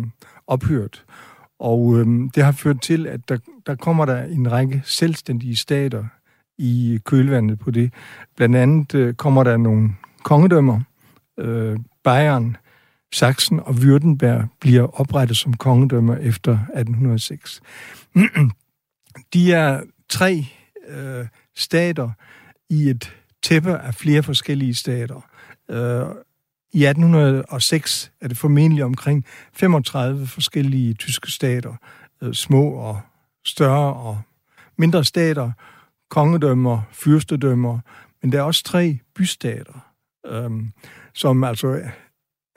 ophørt. Og øh, det har ført til, at der, der kommer der en række selvstændige stater i kølvandet på det. Blandt andet øh, kommer der nogle kongedømmer. Øh, Bayern, Sachsen og Württemberg bliver oprettet som kongedømmer efter 1806. De er tre øh, stater i et tæppe af flere forskellige stater. Øh, I 1806 er det formentlig omkring 35 forskellige tyske stater, øh, små og større og mindre stater, kongedømmer, fyrstedømmer, men der er også tre bystater, øh, som altså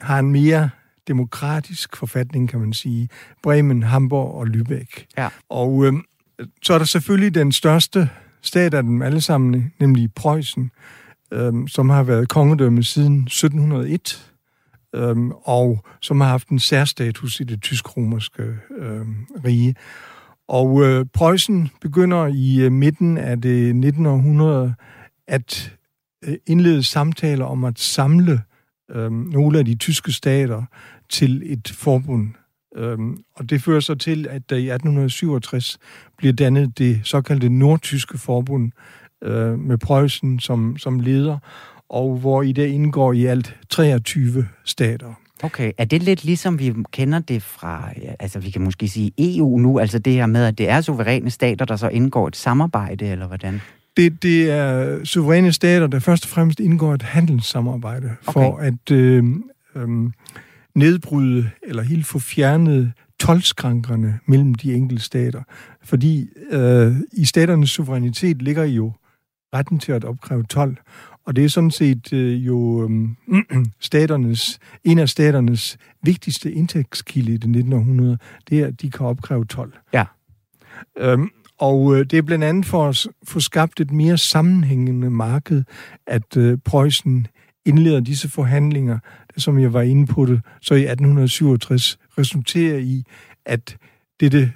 har en mere demokratisk forfatning, kan man sige. Bremen, Hamburg og Lübeck. Ja. Og øh, så er der selvfølgelig den største stat af dem alle sammen, nemlig Preussen, øhm, som har været kongedømme siden 1701, øhm, og som har haft en særstatus i det tysk-romerske øhm, rige. Og øh, Preussen begynder i øh, midten af det 1900 at øh, indlede samtaler om at samle øh, nogle af de tyske stater til et forbund. Øhm, og det fører så til, at der i 1867 bliver dannet det såkaldte Nordtyske Forbund øh, med Preussen som, som leder, og hvor i det indgår i alt 23 stater. Okay, er det lidt ligesom vi kender det fra, altså vi kan måske sige EU nu, altså det her med, at det er suveræne stater, der så indgår et samarbejde, eller hvordan? Det, det er suveræne stater, der først og fremmest indgår et handelssamarbejde okay. for at øh, øh, nedbryde eller helt få fjernet tolvskrankerne mellem de enkelte stater. Fordi øh, i staternes suverænitet ligger jo retten til at opkræve 12, og det er sådan set øh, jo øh, staternes, en af staternes vigtigste indtægtskilde i det 1900, det er, at de kan opkræve 12. Ja. Øhm, og øh, det er blandt andet for at få skabt et mere sammenhængende marked, at øh, Preussen indleder disse forhandlinger, som jeg var inde på det, så i 1867 resulterer i, at dette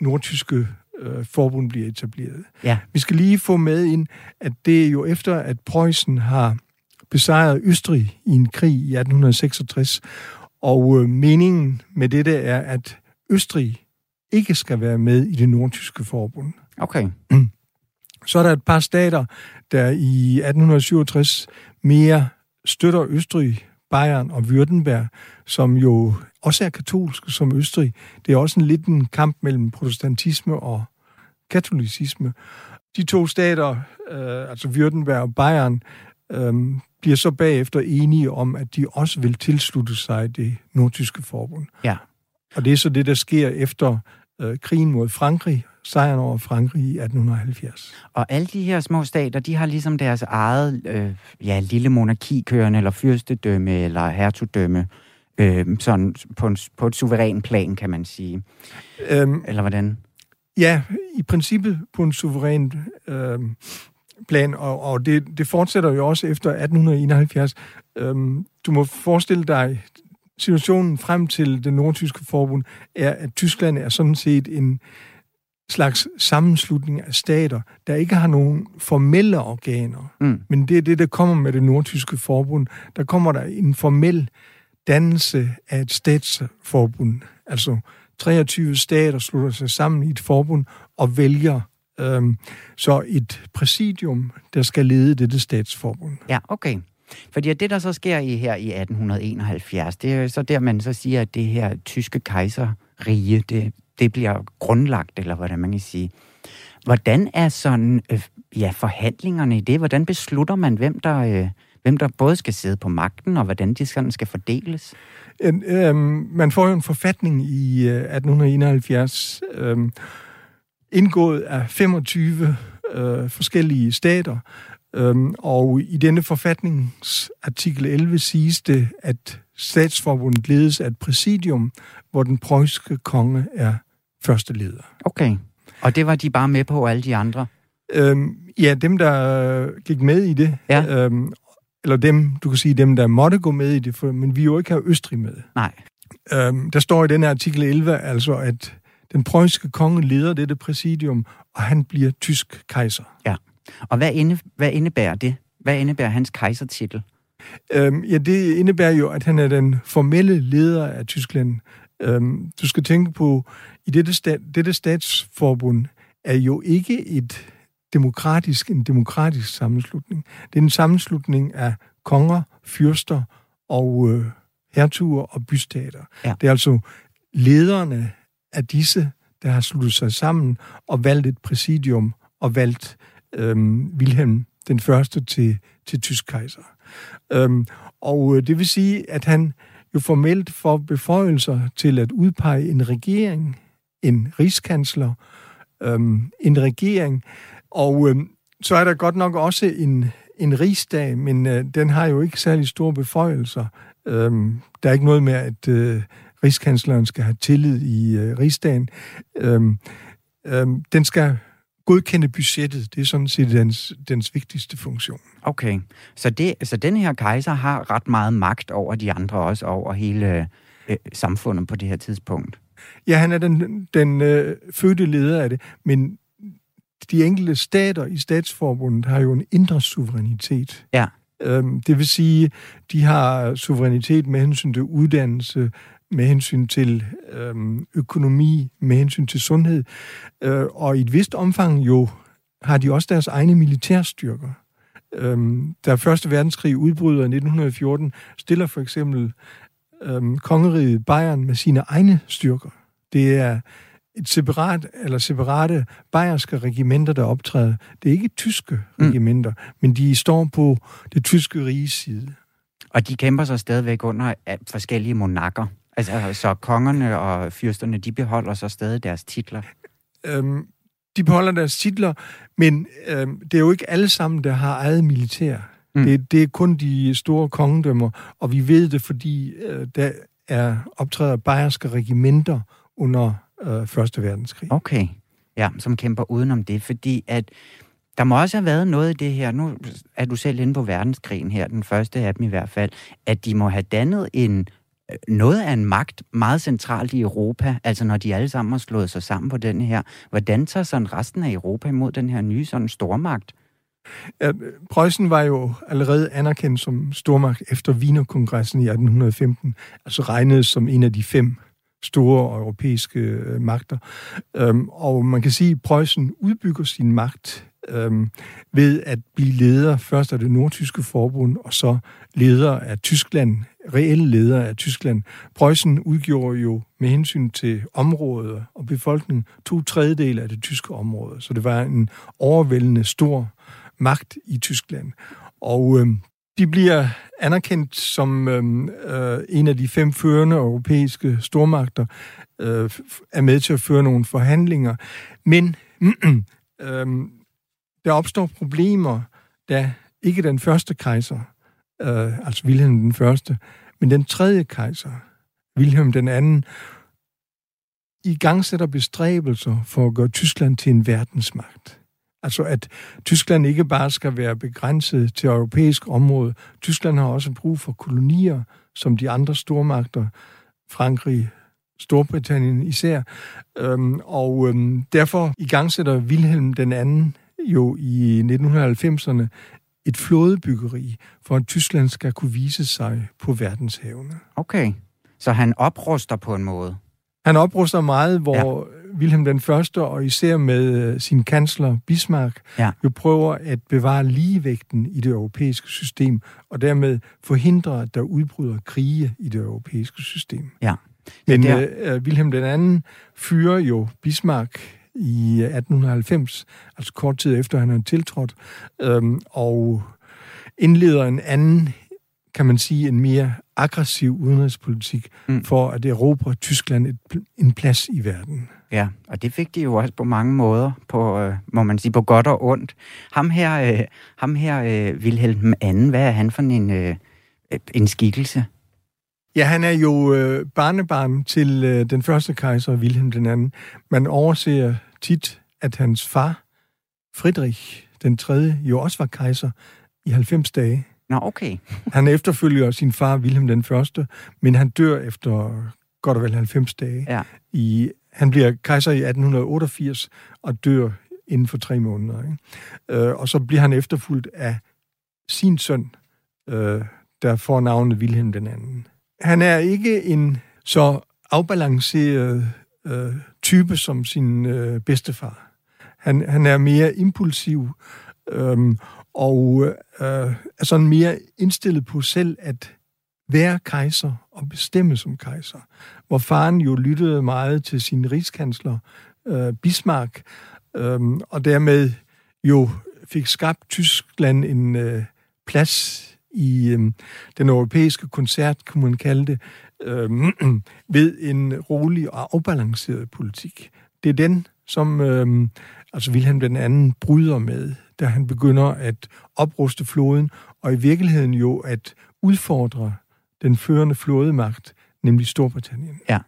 nordtyske øh, forbund bliver etableret. Ja. Vi skal lige få med ind, at det er jo efter, at Preussen har besejret Østrig i en krig i 1866, og øh, meningen med dette er, at Østrig ikke skal være med i det nordtyske forbund. Okay. Så er der et par stater, der i 1867 mere støtter Østrig, Bayern og Württemberg, som jo også er katolske som Østrig. Det er også en lidt en kamp mellem protestantisme og katolicisme. De to stater, øh, altså Württemberg og Bayern, øh, bliver så bagefter enige om, at de også vil tilslutte sig det nordtyske forbund. Ja. Og det er så det, der sker efter øh, krigen mod Frankrig, sejren over Frankrig i 1870. Og alle de her små stater, de har ligesom deres eget øh, ja, lille monarki kørende, eller fyrstedømme, eller hertugdømme, øh, sådan på, en, på et suveræn plan, kan man sige. Øhm, eller hvordan? Ja, i princippet på en suveræn øh, plan, og, og det, det fortsætter jo også efter 1871. Øhm, du må forestille dig, situationen frem til det nordtyske forbund er, at Tyskland er sådan set en slags sammenslutning af stater, der ikke har nogen formelle organer. Mm. Men det er det, der kommer med det nordtyske forbund. Der kommer der en formel dannelse af et statsforbund. Altså 23 stater slutter sig sammen i et forbund og vælger øhm, så et præsidium, der skal lede dette statsforbund. Ja, okay. Fordi det, der så sker i her i 1871, det er så der, man så siger, at det her tyske kejserrige, det, det bliver grundlagt, eller hvordan man kan sige. Hvordan er sådan, øh, ja, forhandlingerne i det? Hvordan beslutter man, hvem der, øh, hvem der både skal sidde på magten, og hvordan de sådan skal fordeles? En, øh, man får jo en forfatning i øh, 1871, øh, indgået af 25 øh, forskellige stater, Øhm, og i denne forfatningsartikel 11 siges det, at statsforbundet ledes af et præsidium, hvor den preussiske konge er første leder. Okay. Og det var de bare med på, alle de andre? Øhm, ja, dem, der gik med i det. Ja. Øhm, eller dem, du kan sige, dem, der måtte gå med i det, for, men vi jo ikke har Østrig med. Nej. Øhm, der står i denne artikel 11, altså, at den preussiske konge leder dette præsidium, og han bliver tysk kejser. Ja. Og hvad, inde, hvad indebærer det? Hvad indebærer hans kejsertitel? Øhm, ja, det indebærer jo, at han er den formelle leder af Tyskland. Øhm, du skal tænke på, i dette, stat, dette statsforbund er jo ikke et demokratisk, en demokratisk sammenslutning. Det er en sammenslutning af konger, fyrster og øh, hertuger og bystater. Ja. Det er altså lederne af disse, der har sluttet sig sammen og valgt et præsidium og valgt øhm, Wilhelm den første til, til tysk kejser. Øhm, og øh, det vil sige, at han jo formelt får beføjelser til at udpege en regering, en rigskansler, øhm, en regering, og øhm, så er der godt nok også en, en rigsdag, men øh, den har jo ikke særlig store beføjelser. Øhm, der er ikke noget med, at øh, rigskansleren skal have tillid i øh, rigsdagen. Øhm, øhm, den skal godkende budgettet. Det er sådan set dens, dens vigtigste funktion. Okay, så, det, så den her kejser har ret meget magt over de andre også, over hele øh, samfundet på det her tidspunkt? Ja, han er den, den øh, fødte leder af det, men de enkelte stater i statsforbundet har jo en indre suverænitet. Ja. Øhm, det vil sige, de har suverænitet med hensyn til uddannelse, med hensyn til øhm, økonomi, med hensyn til sundhed, øh, og i et vist omfang jo har de også deres egne militærstyrker. Øhm, da Første Verdenskrig udbryder i 1914, stiller for eksempel øhm, kongeriget Bayern med sine egne styrker. Det er et separat eller separate bayerske regimenter, der optræder. Det er ikke tyske mm. regimenter, men de står på det tyske riges side. Og de kæmper sig stadigvæk under forskellige monarker. Altså, så kongerne og fyrsterne, de beholder så stadig deres titler? Øhm, de beholder deres titler, men øhm, det er jo ikke alle sammen, der har eget militær. Mm. Det, det er kun de store kongedømmer, og vi ved det, fordi øh, der er optræder bayerske regimenter under øh, Første Verdenskrig. Okay, ja, som kæmper udenom det, fordi at der må også have været noget i det her, nu er du selv inde på verdenskrigen her, den første af dem i hvert fald, at de må have dannet en noget af en magt meget centralt i Europa, altså når de alle sammen har slået sig sammen på den her. Hvordan tager sådan resten af Europa imod den her nye sådan stormagt? Ja, Preussen var jo allerede anerkendt som stormagt efter Wienerkongressen i 1815, altså regnet som en af de fem store europæiske øh, magter. Øhm, og man kan sige, at Preussen udbygger sin magt øhm, ved at blive leder først af det nordtyske forbund, og så leder af Tyskland, reelle leder af Tyskland. Preussen udgjorde jo med hensyn til området og befolkningen to tredjedel af det tyske område, så det var en overvældende stor magt i Tyskland. Og øhm, de bliver anerkendt som øh, øh, en af de fem førende europæiske stormagter, øh, er med til at føre nogle forhandlinger. Men øh, der opstår problemer, da ikke den første kejser, øh, altså Wilhelm den første, men den tredje kejser, Wilhelm den anden, i gang sætter bestræbelser for at gøre Tyskland til en verdensmagt. Altså at Tyskland ikke bare skal være begrænset til europæisk område. Tyskland har også brug for kolonier, som de andre stormagter, Frankrig, Storbritannien især. Øhm, og øhm, derfor i gang sætter Wilhelm den anden jo i 1990'erne et flådebyggeri, for at Tyskland skal kunne vise sig på verdenshavene. Okay, så han opruster på en måde? Han opruster meget, hvor ja. Wilhelm den Første, og især med øh, sin kansler Bismarck, ja. jo prøver at bevare ligevægten i det europæiske system, og dermed forhindre, at der udbryder krige i det europæiske system. Ja. Men der... uh, Wilhelm den anden fyrer jo Bismarck i 1890, altså kort tid efter han er tiltrådt, øhm, og indleder en anden, kan man sige, en mere aggressiv udenrigspolitik mm. for at erobre Tyskland et, en plads i verden. Ja, og det fik de jo også på mange måder, på, øh, må man sige, på godt og ondt. Ham her, øh, ham her øh, Wilhelm II, hvad er han for en, øh, en skikkelse? Ja, han er jo øh, barnebarn til øh, den første kejser, Wilhelm den anden. Man overser tit, at hans far, Friedrich den tredje, jo også var kejser i 90 dage. Nå, okay. han efterfølger sin far, Wilhelm den første, men han dør efter godt og vel 90 dage. Ja. I, han bliver kejser i 1888 og dør inden for tre måneder. Ikke? Øh, og så bliver han efterfulgt af sin søn, øh, der får navnet Wilhelm den anden han er ikke en så afbalanceret øh, type som sin øh, bedstefar. Han, han er mere impulsiv øh, og øh, er sådan mere indstillet på selv at være kejser og bestemme som kejser. Hvor faren jo lyttede meget til sin rigskansler, øh, Bismarck, øh, og dermed jo fik skabt Tyskland en øh, plads i øh, den europæiske koncert, kunne man kalde det, øh, ved en rolig og afbalanceret politik. Det er den, som øh, altså Wilhelm den anden bryder med, da han begynder at opruste floden, og i virkeligheden jo at udfordre den førende flådemagt, nemlig Storbritannien. Ja.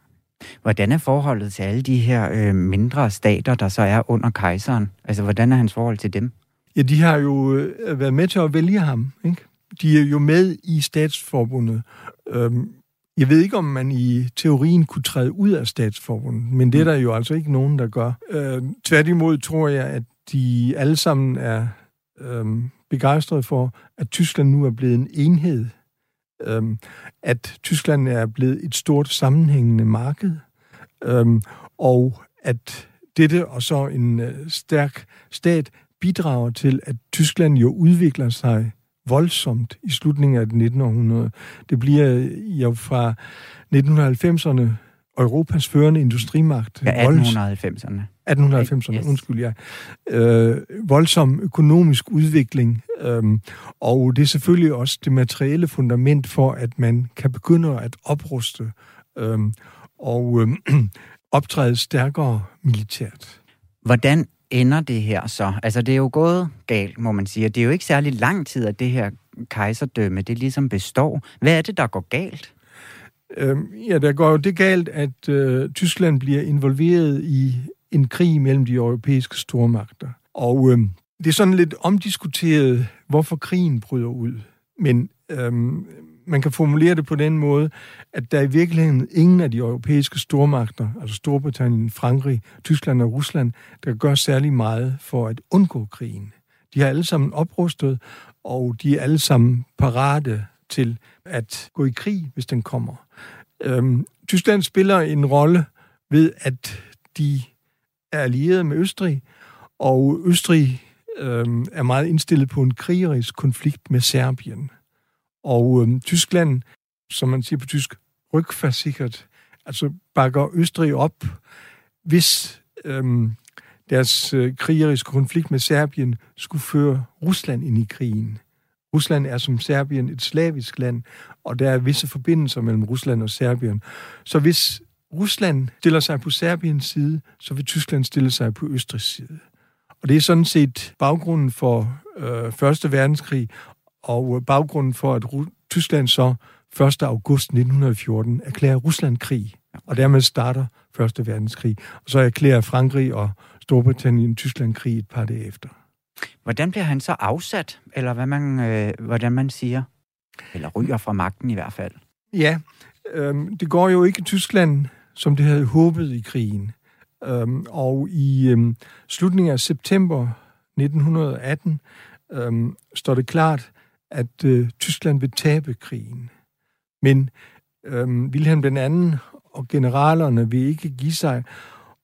Hvordan er forholdet til alle de her øh, mindre stater, der så er under kejseren? Altså, hvordan er hans forhold til dem? Ja, de har jo øh, været med til at vælge ham, ikke? De er jo med i statsforbundet. Øhm, jeg ved ikke, om man i teorien kunne træde ud af statsforbundet, men det er der jo altså ikke nogen, der gør. Øh, tværtimod tror jeg, at de alle sammen er øh, begejstrede for, at Tyskland nu er blevet en enhed. Øh, at Tyskland er blevet et stort sammenhængende marked. Øh, og at dette og så en øh, stærk stat bidrager til, at Tyskland jo udvikler sig voldsomt i slutningen af 1900. Det bliver jo fra 1990'erne Europas førende industrimagt. Ja, 1890'erne. 1890'erne, yes. undskyld, ja. Øh, voldsom økonomisk udvikling, øhm, og det er selvfølgelig også det materielle fundament for, at man kan begynde at opruste øhm, og øhm, optræde stærkere militært. Hvordan ender det her så? Altså, det er jo gået galt, må man sige. Det er jo ikke særlig lang tid, at det her kejserdømme, det ligesom består. Hvad er det, der går galt? Øhm, ja, der går jo det galt, at øh, Tyskland bliver involveret i en krig mellem de europæiske stormagter. Og øh, det er sådan lidt omdiskuteret, hvorfor krigen bryder ud. Men øhm, man kan formulere det på den måde, at der i virkeligheden ingen af de europæiske stormagter, altså Storbritannien, Frankrig, Tyskland og Rusland, der gør særlig meget for at undgå krigen. De har alle sammen oprustet, og de er alle sammen parate til at gå i krig, hvis den kommer. Øhm, Tyskland spiller en rolle ved, at de er allieret med Østrig, og Østrig øhm, er meget indstillet på en krigerisk konflikt med Serbien. Og øh, Tyskland, som man siger på tysk, rygversikkert, altså bakker Østrig op, hvis øh, deres øh, krigeriske konflikt med Serbien skulle føre Rusland ind i krigen. Rusland er som Serbien et slavisk land, og der er visse forbindelser mellem Rusland og Serbien. Så hvis Rusland stiller sig på Serbiens side, så vil Tyskland stille sig på Østrigs side. Og det er sådan set baggrunden for øh, Første Verdenskrig, og baggrunden for, at Tyskland så 1. august 1914 erklærer Rusland krig, og dermed starter Første Verdenskrig. Og så erklærer Frankrig og Storbritannien Tyskland krig et par dage efter. Hvordan bliver han så afsat, eller hvad man, øh, hvordan man siger? Eller ryger fra magten i hvert fald. Ja, øhm, det går jo ikke i Tyskland, som det havde håbet i krigen. Øhm, og i øhm, slutningen af september 1918 øhm, står det klart, at øh, Tyskland vil tabe krigen. Men øh, Wilhelm den anden og generalerne vil ikke give sig.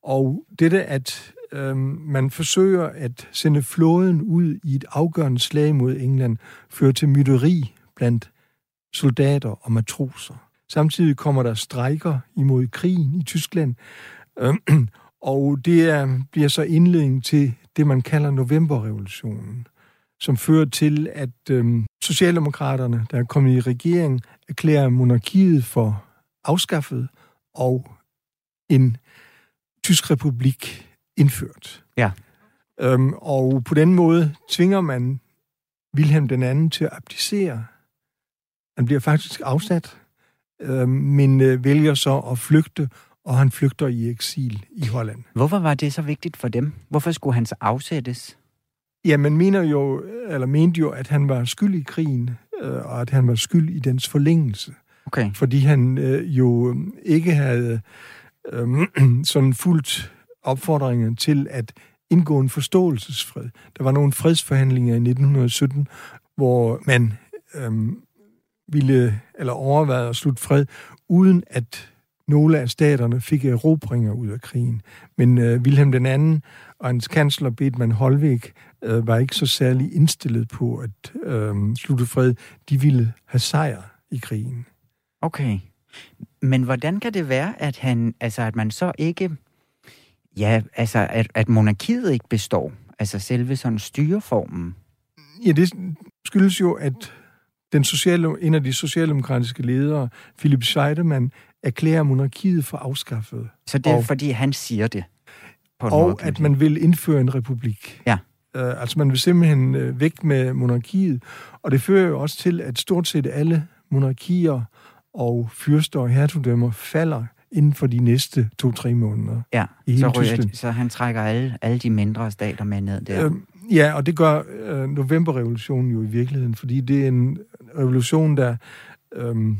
Og dette, at øh, man forsøger at sende flåden ud i et afgørende slag mod England, fører til mytteri blandt soldater og matroser. Samtidig kommer der strejker imod krigen i Tyskland, øh, og det er, bliver så indledning til det, man kalder novemberrevolutionen, som fører til, at øh, Socialdemokraterne, der er kommet i regering, erklærer monarkiet for afskaffet og en tysk republik indført. Ja. Øhm, og på den måde tvinger man Wilhelm den anden til at abdicere. Han bliver faktisk afsat, øh, men øh, vælger så at flygte, og han flygter i eksil i Holland. Hvorfor var det så vigtigt for dem? Hvorfor skulle han så afsættes? Ja, man mener jo, eller mente jo, at han var skyld i krigen, øh, og at han var skyld i dens forlængelse. Okay. Fordi han øh, jo ikke havde øh, sådan fuldt opfordringen til at indgå en forståelsesfred. Der var nogle fredsforhandlinger i 1917, hvor man øh, ville eller overvejede at slutte fred, uden at nogle af staterne fik erobringer ud af krigen. Men øh, Wilhelm den anden og hans kansler Bethmann Holweg øh, var ikke så særlig indstillet på at øh, slutte fred. De ville have sejr i krigen. Okay. Men hvordan kan det være, at han, altså at man så ikke, ja, altså at, at monarkiet ikke består, altså selve sådan styreformen? Ja, det skyldes jo, at den sociale, en af de socialdemokratiske ledere, Philip Scheidemann, erklærer monarkiet for afskaffet. Så det er, Og- fordi han siger det? På Og måde, at man vil indføre en republik. Ja. Uh, altså man vil simpelthen uh, væk med monarkiet. Og det fører jo også til, at stort set alle monarkier og fyrster og hertugdømmer falder inden for de næste to-tre måneder. Ja, i så, hele ryger, Tyskland. så han trækker alle, alle de mindre stater med ned der. Øhm, ja, og det gør øh, novemberrevolutionen jo i virkeligheden, fordi det er en revolution, der øhm,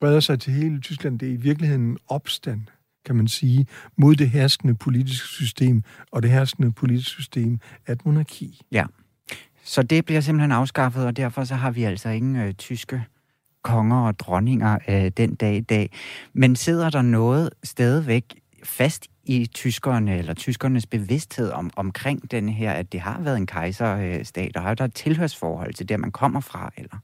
breder sig til hele Tyskland. Det er i virkeligheden en opstand, kan man sige, mod det herskende politiske system, og det herskende politiske system er et monarki. Så det bliver simpelthen afskaffet, og derfor så har vi altså ingen øh, tyske konger og dronninger øh, den dag i dag. Men sidder der noget stadigvæk fast i tyskerne, eller tyskernes bevidsthed om, omkring den her, at det har været en kejserstat, og har der et tilhørsforhold til det, man kommer fra, eller?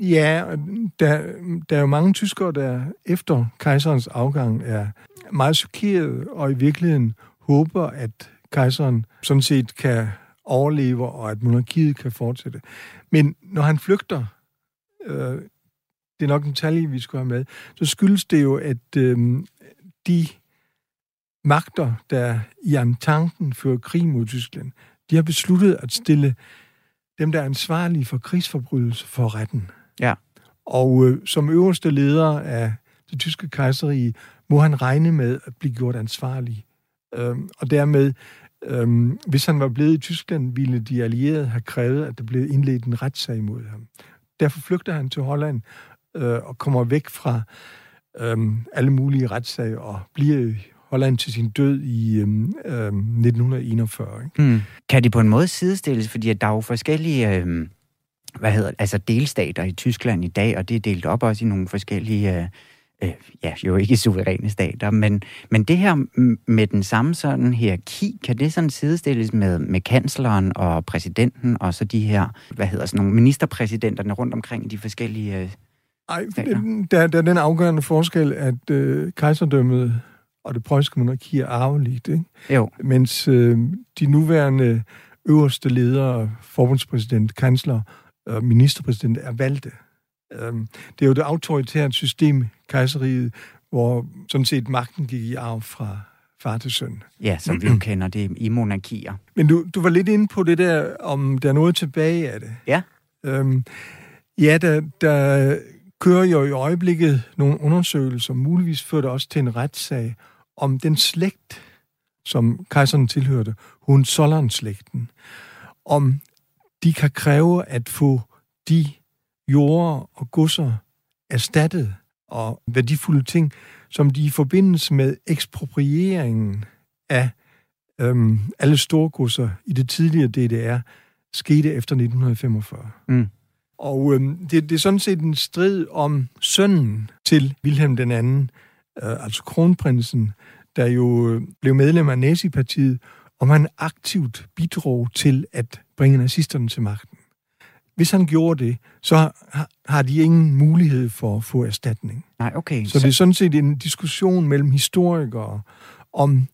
Ja, der, der er jo mange tyskere, der efter kejserens afgang er meget chokeret, og i virkeligheden håber, at kejseren sådan set kan overleve, og at monarkiet kan fortsætte. Men når han flygter, øh, det er nok en tal, vi skulle have med, så skyldes det jo, at øh, de magter, der i Antanten fører krig mod Tyskland, de har besluttet at stille dem, der er ansvarlige for krigsforbrydelser for retten. Ja. Og øh, som øverste leder af det tyske kejserige, må han regne med at blive gjort ansvarlig. Øhm, og dermed, øhm, hvis han var blevet i Tyskland, ville de allierede have krævet, at der blev indledt en retssag mod ham. Derfor flygter han til Holland øh, og kommer væk fra øhm, alle mulige retssager og bliver i Holland til sin død i øhm, øhm, 1941. Ikke? Hmm. Kan det på en måde sidestilles, fordi at der er jo forskellige øh, hvad hedder altså delstater i Tyskland i dag, og det er delt op også i nogle forskellige øh, øh, ja, jo ikke suveræne stater, men, men det her med den samme sådan hierarki, kan det sådan sidestilles med, med kansleren og præsidenten, og så de her, hvad hedder sådan nogle ministerpræsidenterne rundt omkring i de forskellige øh, Ej, der, der er den afgørende forskel, at øh, kejserdømmet og det preussiske monarki er arveligt, ikke? Jo. Mens øh, de nuværende øverste ledere, forbundspræsident, kansler og ministerpræsident er valgte. Øhm, det er jo det autoritære system, kejseriet, hvor sådan set magten gik i arv fra far til søn. Ja, som vi jo kender det i monarkier. Men du, du var lidt inde på det der, om der er noget tilbage af det. Ja. Øhm, ja, der, der kører jo i øjeblikket nogle undersøgelser, muligvis fører det også til en retssag, om den slægt, som kejseren tilhørte, Hohenzollern-slægten, om de kan kræve at få de jorder og godser erstattet og værdifulde ting, som de i forbindelse med eksproprieringen af øhm, alle storgodser i det tidligere DDR skete efter 1945. Mm. Og øhm, det, det er sådan set en strid om sønnen til Wilhelm den anden, øh, altså kronprinsen, der jo øh, blev medlem af Nazi-partiet, og man aktivt bidrog til at bringe nazisterne til magten. Hvis han gjorde det, så har de ingen mulighed for at få erstatning. Nej, okay. Så, så det er sådan set en diskussion mellem historikere, om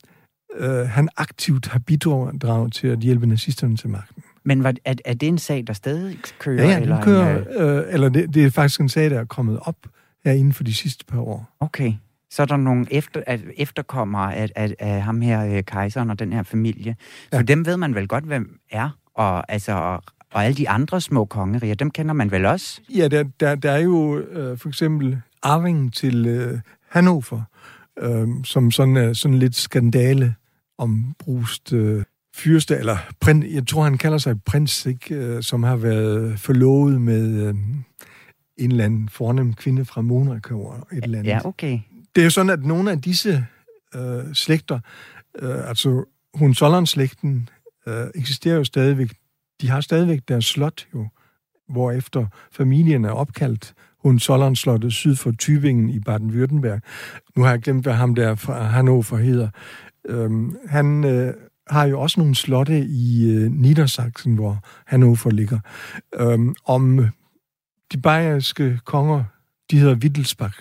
øh, han aktivt har bidraget til at hjælpe nazisterne til magten. Men var, er, er det en sag, der stadig kører? Ja, ja eller kører, øh... øh, eller det, det er faktisk en sag, der er kommet op her inden for de sidste par år. Okay. Så er der nogle efter, efterkommere af, af, af ham her, øh, kejseren og den her familie. Ja. For dem ved man vel godt, hvem er, og, altså, og, og alle de andre små kongeriger, dem kender man vel også? Ja, der, der, der er jo øh, for eksempel arvingen til øh, Hannover, øh, som sådan er sådan lidt skandale om brust øh, fyrste, eller prins, jeg tror, han kalder sig prins, ikke, øh, som har været forlovet med øh, en eller anden fornem kvinde fra Monaco og et eller andet. Ja, okay. Det er jo sådan, at nogle af disse øh, slægter, øh, altså Hohenzollern-slægten, øh, eksisterer jo stadigvæk. De har stadigvæk deres slot jo, hvorefter familien er opkaldt Hohenzollern-slottet syd for Tübingen i Baden-Württemberg. Nu har jeg glemt, hvad ham der fra Hannover hedder. Øhm, han øh, har jo også nogle slotte i øh, Niedersachsen, hvor Hannover ligger. Øhm, om de bayerske konger, de hedder Wittelsbach,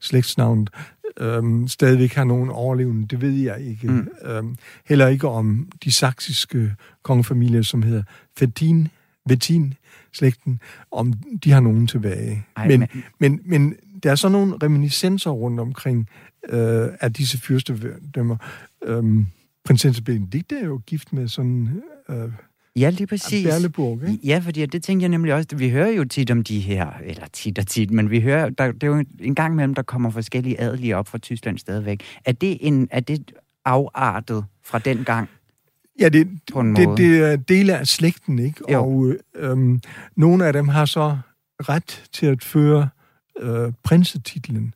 slægtsnavnet, øhm, stadigvæk har nogen overlevende, det ved jeg ikke. Mm. Øhm, heller ikke om de saksiske kongefamilier, som hedder Fettin, Vettin, slægten, om de har nogen tilbage. Ej, men, men, men, men der er så nogle reminiscenser rundt omkring øh, af disse fyrstedømmer. Øhm, prinsesse Benedikte er jo gift med sådan... Øh, Ja, lige præcis. Berleburg, ikke? Ja, fordi det tænker jeg nemlig også. Vi hører jo tit om de her, eller tit og tit, men vi hører, der, det er jo en gang imellem, der kommer forskellige adelige op fra Tyskland stadigvæk. Er det, en, er det afartet fra den gang? Ja, det, det, det er dele af slægten, ikke? Jo. Og øhm, nogle af dem har så ret til at føre øh, prinsetitlen.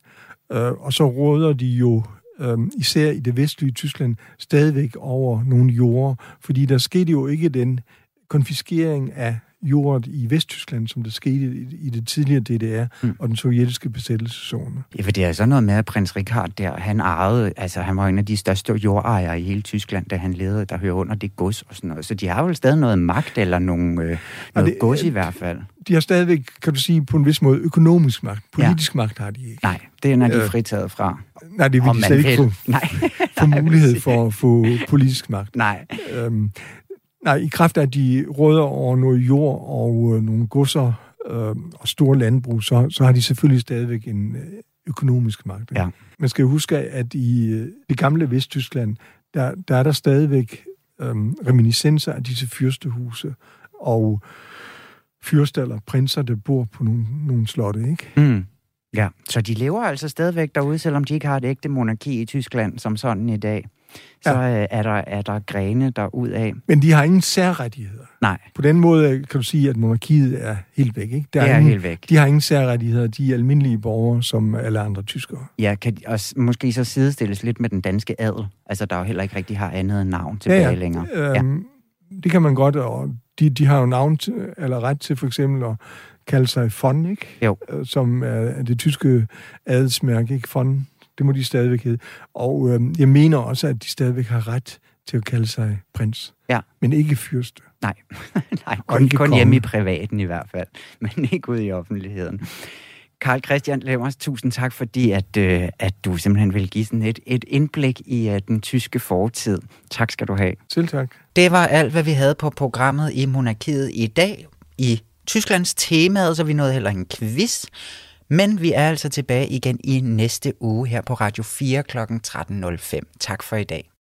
Øh, og så råder de jo øh, især i det vestlige Tyskland, stadigvæk over nogle jorder, fordi der skete jo ikke den konfiskering af jordet i Vesttyskland, som der skete i det tidligere DDR mm. og den sovjetiske besættelseszone. Ja, for det er sådan noget med, at prins Richard der, han ejede, altså han var en af de største jordejere i hele Tyskland, da han levede, der hører under det gods og sådan noget. Så de har vel stadig noget magt, eller nogle, øh, noget det, gods i hvert fald. De har stadigvæk, kan du sige, på en vis måde økonomisk magt. Politisk ja. magt har de ikke. Nej, det er de øh, fritaget fra. Nej, det vil de slet ikke få, Nej. få mulighed for at få politisk magt. Nej. Øhm, Nej, i kraft af, at de råder over noget jord og øh, nogle godser øh, og store landbrug, så, så har de selvfølgelig stadigvæk en øh, økonomisk magt. Ja. Man skal huske, at i øh, det gamle Vesttyskland, der, der er der stadigvæk øh, reminiscenser af disse fyrstehuse og fyrster eller prinser, der bor på nogle, nogle slotte, ikke? Mm. Ja, så de lever altså stadigvæk derude, selvom de ikke har et ægte monarki i Tyskland som sådan i dag så ja. øh, er, der, er der grene der ud af. Men de har ingen særrettigheder. Nej. På den måde kan du sige, at monarkiet er helt væk. Ikke? Der det er, er ingen, helt væk. De har ingen særrettigheder. De er almindelige borgere, som alle andre tyskere. Ja, kan de også måske så sidestilles lidt med den danske adel. Altså, der jo heller ikke rigtig har andet end navn tilbage ja, ja. længere. Øhm, ja. Det kan man godt, og de, de har jo navn til, eller ret til for eksempel at kalde sig von, ikke? Jo. Øh, Som er det tyske adelsmærke, ikke? Von, det må de stadigvæk hedde. Og øh, jeg mener også, at de stadigvæk har ret til at kalde sig prins. Ja. Men ikke fyrste. Nej, Nej kun, ikke kun hjemme i privaten i hvert fald, men ikke ude i offentligheden. Karl Christian Lemmers, tusind tak, fordi at, øh, at du simpelthen vil give sådan et, et indblik i uh, den tyske fortid. Tak skal du have. Selv tak. Det var alt, hvad vi havde på programmet i Monarkiet i dag. I Tysklands temaet, så vi nåede heller en quiz. Men vi er altså tilbage igen i næste uge her på Radio 4 kl. 13.05. Tak for i dag.